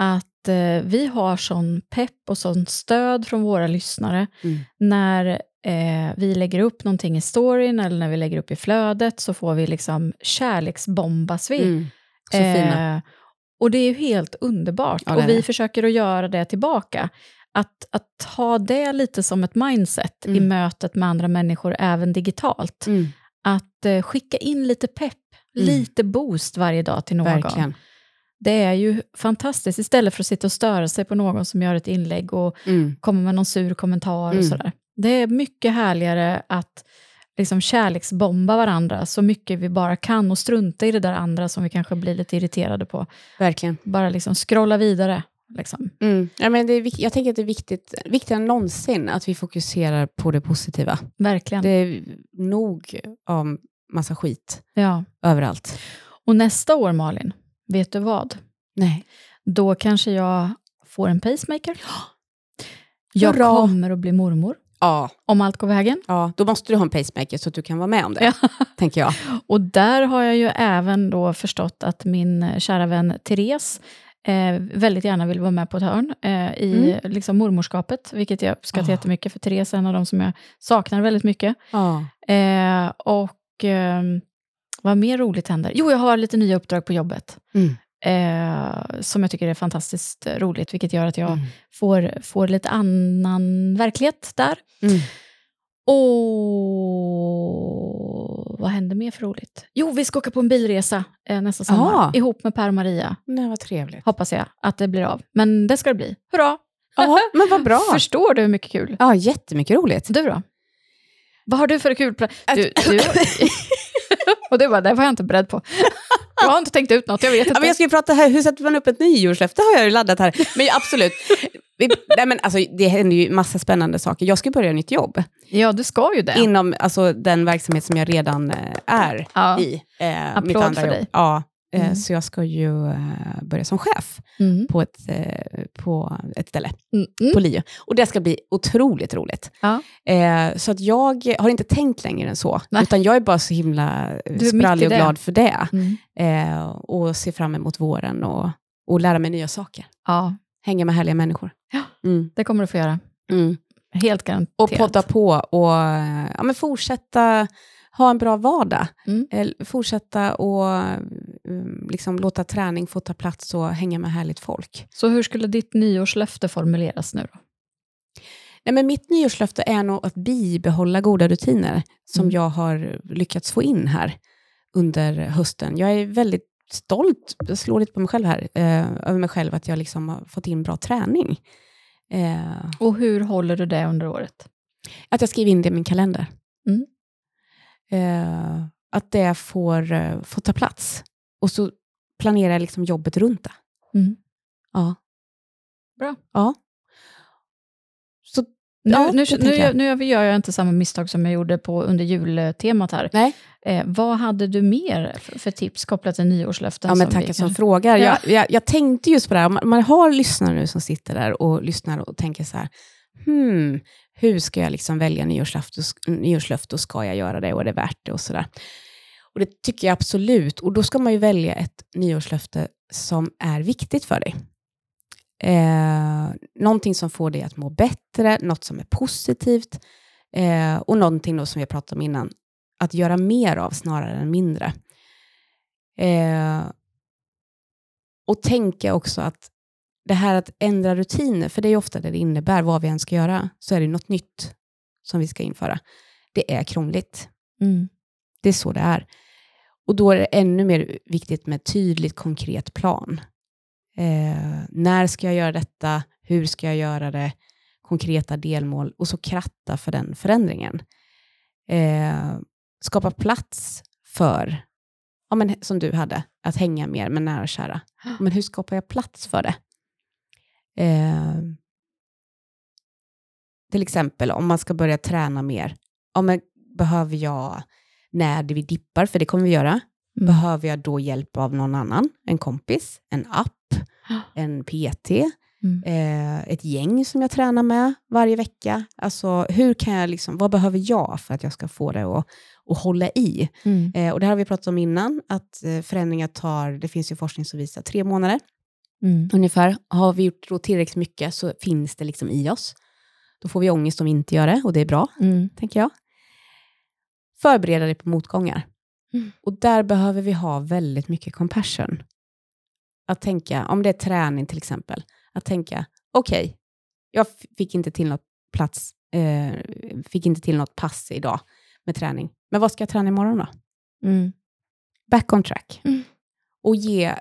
A: att eh, vi har sån pepp och sån stöd från våra lyssnare
B: Mm.
A: när eh, vi lägger upp någonting i storyn eller när vi lägger upp i flödet så får vi liksom kärleksbombas vi.
B: Mm. Så fina.
A: Eh, och det är ju helt underbart.
B: Ja,
A: och vi försöker att göra det tillbaka. Att, att ha det lite som ett mindset i
B: Mm.
A: mötet med andra människor, även digitalt.
B: Mm.
A: Att eh, skicka in lite pepp,
B: Mm.
A: lite boost varje dag till någon.
B: Verkligen.
A: Det är ju fantastiskt, istället för att sitta och störa sig på någon som gör ett inlägg och
B: Mm.
A: kommer med någon sur kommentar
B: Mm.
A: och sådär. Det är mycket härligare att liksom kärleksbomba varandra så mycket vi bara kan och strunta i det där andra som vi kanske blir lite irriterade på.
B: Verkligen.
A: Bara liksom scrolla vidare. Liksom.
B: Mm. Ja, men det är, jag tänker att det är viktigt, viktigare än någonsin att vi fokuserar på det positiva.
A: Verkligen.
B: Det är nog av massa skit
A: Ja.
B: överallt.
A: Och nästa år, Malin, vet du vad?
B: Nej.
A: Då kanske jag får en pacemaker. Jag
B: Hurra!
A: kommer att bli mormor,
B: Ja,
A: om allt går vägen.
B: ja, då måste du ha en pacemaker så att du kan vara med om det,
A: Ja.
B: tänker jag.
A: Och där har jag ju även då förstått att min eh, kära vän Therese eh, väldigt gärna vill vara med på ett hörn eh, i liksom mormorskapet, vilket jag uppskattar
B: Ah.
A: jättemycket, för Therese är en av de som jag saknar väldigt mycket.
B: Ja.
A: Eh, och eh, vad mer roligt händer? Jo, jag har lite nya uppdrag på jobbet.
B: Mm.
A: Eh, som jag tycker är fantastiskt roligt, vilket gör att jag
B: Mm.
A: får, får lite annan verklighet där.
B: Mm.
A: Och vad händer mer för roligt? Jo, vi ska åka på en bilresa eh, nästa sommar
B: Ah.
A: ihop med Per och Maria.
B: Nej, vad trevligt.
A: Hoppas jag att det blir av. Men det ska det bli. Hurra!
B: Ja, men vad bra.
A: Förstår du hur mycket kul?
B: Ja, jättemycket roligt.
A: Du då? Vad har du för kul plan? Du, du... och du bara, det var jag inte beredd på. Jag har inte tänkt ut något, jag vet
B: Ja,
A: inte.
B: men jag ska ju prata här, hur sätter man upp ett nyårslöfte har jag ju laddat här. Men ja, absolut. Nej, men alltså, det händer ju massa spännande saker. Jag ska börja nytt jobb
A: Ja, du ska ju det.
B: inom alltså, den verksamhet som jag redan eh, är
A: Ja.
B: i. Eh,
A: Applåd för
B: jobb.
A: dig.
B: Ja,
A: Mm.
B: så jag ska ju eh, börja som chef
A: Mm.
B: på ett, eh, på ett ställe,
A: Mm. Mm.
B: på LIO. Och det ska bli otroligt roligt.
A: Ja.
B: Eh, så att jag har inte tänkt längre än så,
A: Nej.
B: utan jag är bara så himla eh, sprallig och glad för det.
A: Mm.
B: Eh, och ser fram emot våren och, och lära mig nya saker.
A: Ja,
B: Hänga med härliga människor.
A: Ja.
B: Mm.
A: det kommer du få göra. Helt garanterat.
B: Och podda på och eh, ja, men fortsätta ha en bra vardag.
A: Mm.
B: Eh, Fortsätta och eh, liksom låta träning få ta plats och hänga med härligt folk.
A: Så hur skulle ditt nyårslöfte formuleras nu då?
B: Nej, men mitt nyårslöfte är nog att bibehålla goda rutiner som
A: Mm.
B: jag har lyckats få in här under hösten. Jag är väldigt stolt, jag slår lite på mig själv här, eh, över mig själv att jag liksom har fått in bra träning. Eh,
A: Och hur håller du det under året?
B: Att jag skriver in det i min kalender.
A: Mm.
B: Eh, att det får, eh, får ta plats. Och så planerar jag liksom jobbet runt det.
A: Mm.
B: Ja.
A: Bra.
B: Ja.
A: Nu,
B: Ja,
A: nu, nu,
B: jag.
A: nu gör jag inte samma misstag som jag gjorde på under jultemat här.
B: Nej.
A: Eh, vad hade du mer för, för tips kopplat till nyårslöften?
B: Ja, men
A: som
B: tackar som frågar.
A: Ja.
B: Jag, jag, jag tänkte just på det här, man, man har lyssnare nu som sitter där och lyssnar och tänker så här, hmm, hur ska jag liksom välja nyårslöfte, nyårslöfte och ska jag göra det och är det värt det och sådär. Och det tycker jag absolut, och då ska man ju välja ett nyårslöfte som är viktigt för dig. Eh, någonting som får dig att må bättre, något som är positivt eh, och någonting då som vi pratat om innan, att göra mer av snarare än mindre. Eh, och tänka också att det här att ändra rutiner, för det är ofta det det innebär, vad vi än ska göra, så är det något nytt som vi ska införa. Det är krångligt.
A: Mm.
B: Det är så det är. Och då är det ännu mer viktigt med tydligt konkret plan. Eh, när ska jag göra detta? Hur ska jag göra det? Konkreta delmål och så kratta för den förändringen. Eh, skapa plats för, ja, men, som du hade, att hänga mer med nära och kära. Men hur skapar jag plats för det? Eh, till exempel om man ska börja träna mer. Ja, men behöver jag, när vi dippar, för det kommer vi göra,
A: Mm.
B: behöver jag då hjälp av någon annan? En kompis, en app, en PT,
A: Mm.
B: eh, ett gäng som jag tränar med varje vecka. Alltså, hur kan jag liksom, vad behöver jag för att jag ska få det att, att hålla i?
A: Mm.
B: Eh, och det här har vi pratat om innan, att eh, förändringar tar, det finns ju forskning som visar, tre månader
A: Mm.
B: ungefär. Har vi gjort då tillräckligt mycket så finns det liksom i oss. Då får vi ångest om vi inte gör det och det är bra,
A: Mm.
B: tänker jag. Förbereda dig på motgångar.
A: Mm.
B: Och där behöver vi ha väldigt mycket compassion. Att tänka, om det är träning till exempel, att tänka, okej, jag f- fick inte till något plats, eh, fick inte till något pass idag med träning. Men vad ska jag träna imorgon då?
A: Mm.
B: Back on track.
A: Mm.
B: Och ge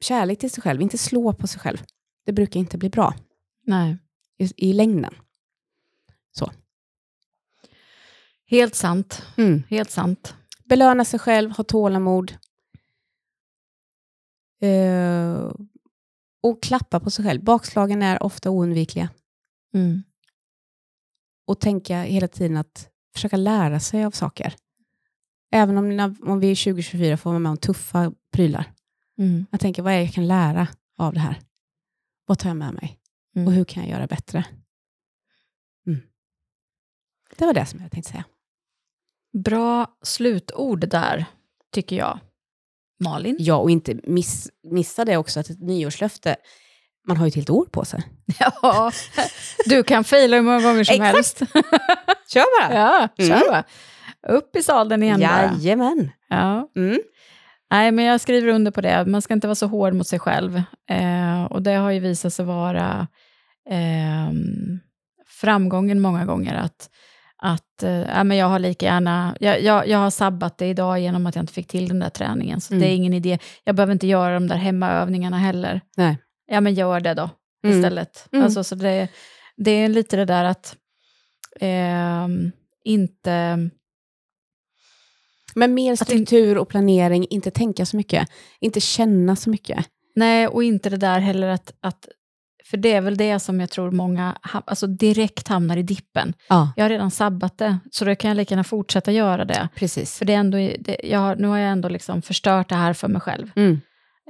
B: kärlek till sig själv, inte slå på sig själv. Det brukar inte bli bra
A: Nej.
B: i, i längden.
A: Helt sant.
B: Mm.
A: Helt sant.
B: Belöna sig själv, ha tålamod. Eh, och klappa på sig själv. Bakslagen är ofta oundvikliga.
A: Mm.
B: Och tänka hela tiden att försöka lära sig av saker. Även om, när- om vi är 2024 får vara med om tuffa prylar.
A: Mm.
B: Jag tänker, vad är det jag kan lära av det här? Vad tar jag med mig?
A: Mm.
B: Och hur kan jag göra bättre? Mm. Det var det som jag tänkte säga.
A: Bra slutord där, tycker jag. Malin?
B: Ja, och inte miss, missa det också att ett nyårslöfte, man har ju ett helt år på sig.
A: Ja, du kan fejla hur många gånger som helst.
B: Kör bara!
A: Ja, kör
B: Mm.
A: bara. Upp i sadeln igen bara.
B: Jajamän!
A: Ja.
B: Mm.
A: Nej, men jag skriver under på det. Man ska inte vara så hård mot sig själv. Eh, och det har ju visat sig vara ehm, framgången många gånger. Att, att eh, ja, men jag har lika gärna, jag, jag, jag har sabbat det idag genom att jag inte fick till den där träningen. Så
B: Mm.
A: det är ingen idé. Jag behöver inte göra de där hemmaövningarna heller.
B: Nej.
A: Ja, men gör det då
B: Mm.
A: istället.
B: Mm.
A: Alltså, så det, det är lite det där att ehm, inte...
B: Men mer struktur och planering, inte tänka så mycket. Inte känna så mycket.
A: Nej, och inte det där heller att, att... För det är väl det som jag tror många alltså direkt hamnar i dippen.
B: Ja,
A: Jag har redan sabbat det, så då kan jag lika gärna fortsätta göra det.
B: precis.
A: För det är ändå, det, jag nu har jag ändå liksom förstört det här för mig själv.
B: Mm.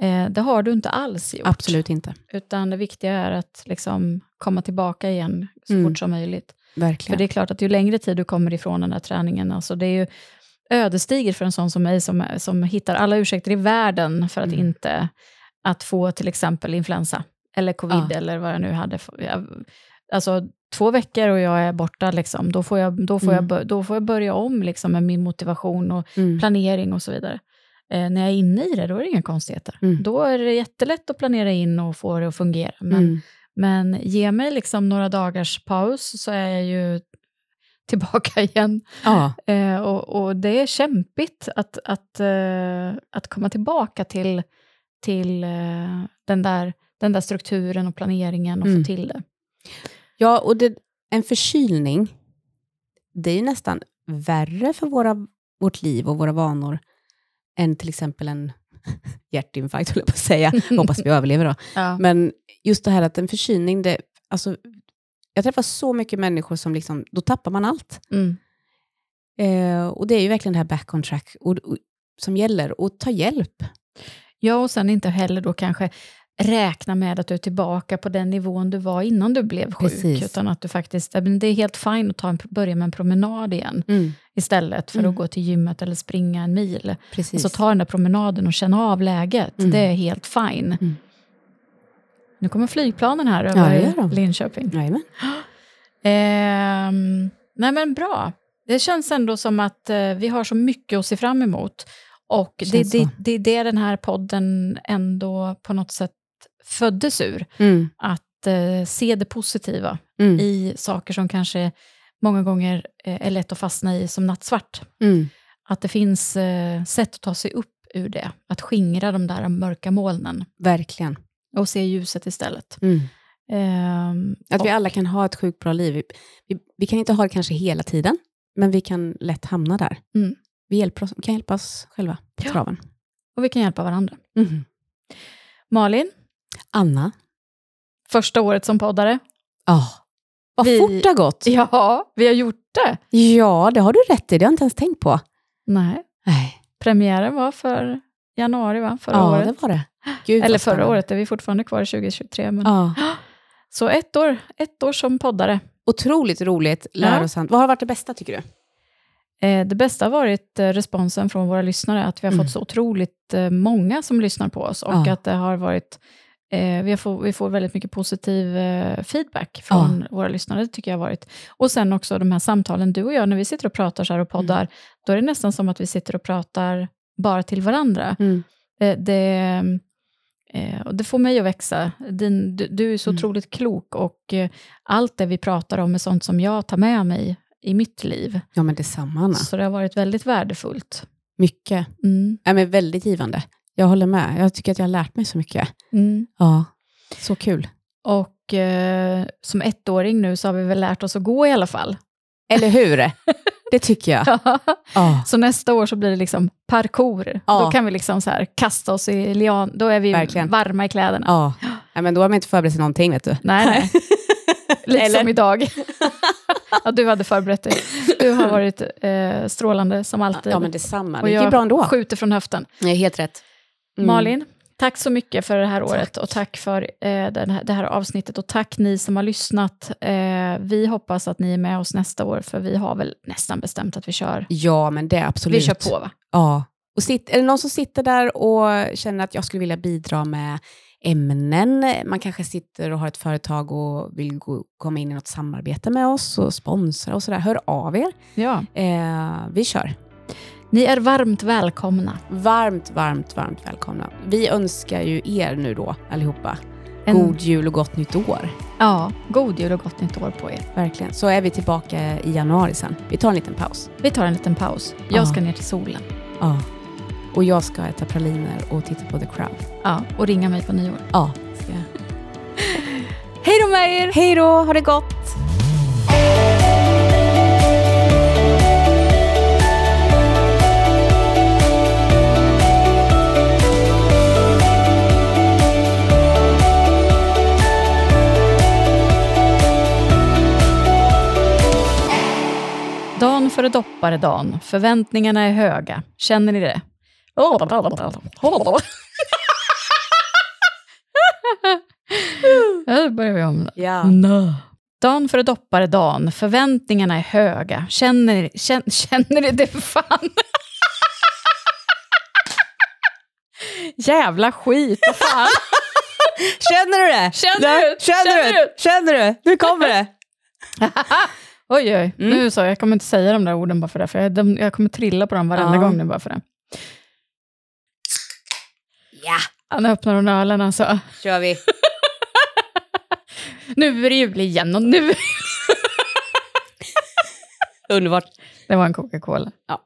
A: Eh, det har du inte alls gjort.
B: Absolut inte.
A: Utan det viktiga är att liksom komma tillbaka igen så
B: Mm.
A: fort som möjligt. För
B: Verkligen.
A: det är klart att ju längre tid du kommer ifrån den här träningen, alltså det är ju ödesdigert för en sån som mig som, som hittar alla ursäkter i världen för att
B: Mm.
A: inte att få till exempel influensa eller covid
B: Ja.
A: eller vad jag nu hade. Jag, alltså två veckor och jag är borta, liksom, då, får jag, då, får jag,
B: Mm.
A: bör- då får jag börja om liksom, med min motivation och
B: Mm.
A: planering och så vidare. Eh, när jag är inne i det, då är det inga konstigheter.
B: Mm.
A: Då är det jättelätt att planera in och få det att fungera. Men
B: Mm.
A: men ge mig liksom några dagars paus så är jag ju tillbaka igen.
B: Ja,
A: Eh, och, och det är kämpigt att, att, eh, att komma tillbaka till, till eh, den, där, den där strukturen och planeringen och
B: Mm.
A: få till det.
B: ja och det, en förkylning, det är ju nästan värre för våra, vårt liv och våra vanor än till exempel en hjärtinfarkt, höll jag på att säga. Hoppas vi överlever då.
A: Ja.
B: Men just det här att en förkylning, det, alltså, Jag träffar så mycket människor som liksom, då tappar man allt.
A: Mm.
B: Eh, och det är ju verkligen det här back on track och, och, som gäller, och ta hjälp.
A: Ja, och sen inte heller då kanske räkna med att du är tillbaka på den nivån du var innan du blev sjuk.
B: Precis.
A: Utan att du faktiskt, ja, det är helt fint att ta en, börja med en promenad igen, istället för
B: Mm.
A: att gå till gymmet eller springa en mil.
B: Precis.
A: Alltså ta den där promenaden och känna av läget.
B: Mm.
A: Det är helt fine.
B: Mm.
A: Nu kommer flygplanen här
B: Ja,
A: över
B: det gör de.
A: Linköping.
B: Jajamän.
A: Ehm, nej men bra. Det känns ändå som att eh, vi har så mycket att se fram emot. Och det, det,
B: så.
A: det är det den här podden ändå på något sätt föddes ur.
B: Mm.
A: Att eh, se det positiva
B: Mm.
A: i saker som kanske många gånger eh, är lätt att fastna i som nattsvart.
B: Mm.
A: Att det finns eh, sätt att ta sig upp ur det. Att skingra de där mörka molnen
B: Verkligen.
A: och se ljuset istället.
B: Mm.
A: Ehm,
B: Att vi alla kan ha ett sjukt bra liv. Vi, vi, vi kan inte ha det kanske hela tiden, men vi kan lätt hamna där.
A: Mm.
B: Vi hjälper oss, kan hjälpa oss själva på
A: Ja.
B: traven.
A: och vi kan hjälpa varandra.
B: Mhm.
A: Malin,
B: Anna?
A: första året som poddare.
B: Ja. Vad
A: Vi-
B: fort det har gått.
A: Ja, vi har gjort det.
B: Ja, det har du rätt i. Det har jag inte ens tänkt på.
A: Nej,
B: Nej.
A: premiären var för januari, va? Förra
B: ja,
A: året.
B: det var det. Gud,
A: Eller förra året, är vi fortfarande kvar i 2023. Men...
B: Ja.
A: Så ett år, ett år som poddare.
B: Otroligt roligt, lärosamt. Vad har varit det bästa tycker du?
A: Eh, det bästa har varit eh, responsen från våra lyssnare, att vi har
B: Mm.
A: fått så otroligt eh, många som lyssnar på oss och
B: Ja.
A: att det har varit eh, vi, har få, vi får väldigt mycket positiv eh, feedback från våra lyssnare, det tycker jag har varit. Och sen också de här samtalen, du och jag, när vi sitter och pratar så här och poddar,
B: Mm.
A: då är det nästan som att vi sitter och pratar bara till varandra.
B: Mm.
A: Eh, det, eh, och det får mig att växa. Din, du, du är så
B: Mm.
A: otroligt klok och eh, allt det vi pratar om är sånt som jag tar med mig i mitt liv.
B: Ja, men detsamma Anna.
A: Så det har varit väldigt värdefullt.
B: Mycket.
A: Mm.
B: Ja, men väldigt givande. Jag håller med. Jag tycker att jag har lärt mig så mycket.
A: Mm.
B: Ja, så kul.
A: Och eh, som ettåring nu så har vi väl lärt oss att gå i alla fall.
B: Eller hur? Det tycker jag. Ja,
A: så nästa år så blir det liksom parkour.
B: Ja.
A: Då kan vi liksom så här kasta oss i lian. Då är vi
B: Verkligen.
A: varma i kläderna.
B: ja. ja men då har man inte förberett sig någonting, vet du.
A: Nej, nej. Lite
B: Eller?
A: som idag. ja, du hade förberett dig. Du har varit eh, strålande som alltid.
B: Ja, men detsamma.
A: och
B: Det gick ju
A: jag
B: bra ändå.
A: skjuter från höften.
B: Nej, helt rätt. Mm.
A: Malin, tack så mycket för det här året
B: Tack.
A: och tack för eh, här, det här avsnittet och tack ni som har lyssnat. Eh, vi hoppas att ni är med oss nästa år för vi har väl nästan bestämt att vi kör,
B: Ja, men det är absolut.
A: vi kör på va?
B: Ja. Och sitt, är det någon som sitter där och känner att jag skulle vilja bidra med ämnen, man kanske sitter och har ett företag och vill gå, komma in i något samarbete med oss och sponsra och sådär, hör av er.
A: Ja.
B: Eh, vi kör.
A: Ni är varmt välkomna.
B: Varmt, varmt, varmt välkomna. Vi önskar ju er nu då, allihopa,
A: En,
B: god jul och gott nytt år.
A: Ja, god jul och gott nytt år på er.
B: Verkligen. Så är vi tillbaka i januari sen. Vi tar en liten paus.
A: Vi tar en liten paus. Jag
B: Ja.
A: ska ner till solen.
B: Ja. Och jag ska äta praliner och titta på The Crown.
A: Ja, och ringa mig på nyår.
B: Ja, ska jag.
A: Hej då med er!
B: Hej då, ha det gott!
A: Före dopparedan. Förväntningarna är höga. Känner ni det? Då börjar vi om.
B: Ja.
A: No. Dan före dopparedan. Förväntningarna är höga. Känner ni, känner, ni det fan? Jävla skit, vad fan.
B: Känner du det?
A: Känner du?
B: Känner,
A: Känner du?
B: Känner du? Nu kommer det.
A: Oj, oj.
B: Mm.
A: Nu så, jag kommer inte säga de där orden bara för det, för jag, de, jag kommer trilla på dem varenda
B: Ja.
A: gång nu bara för det.
B: Ja,
A: Han öppnar hon ölen alltså.
B: kör vi.
A: Nu är det jul igen och nu...
B: Underbart.
A: Det var en Coca-Cola.
B: Ja.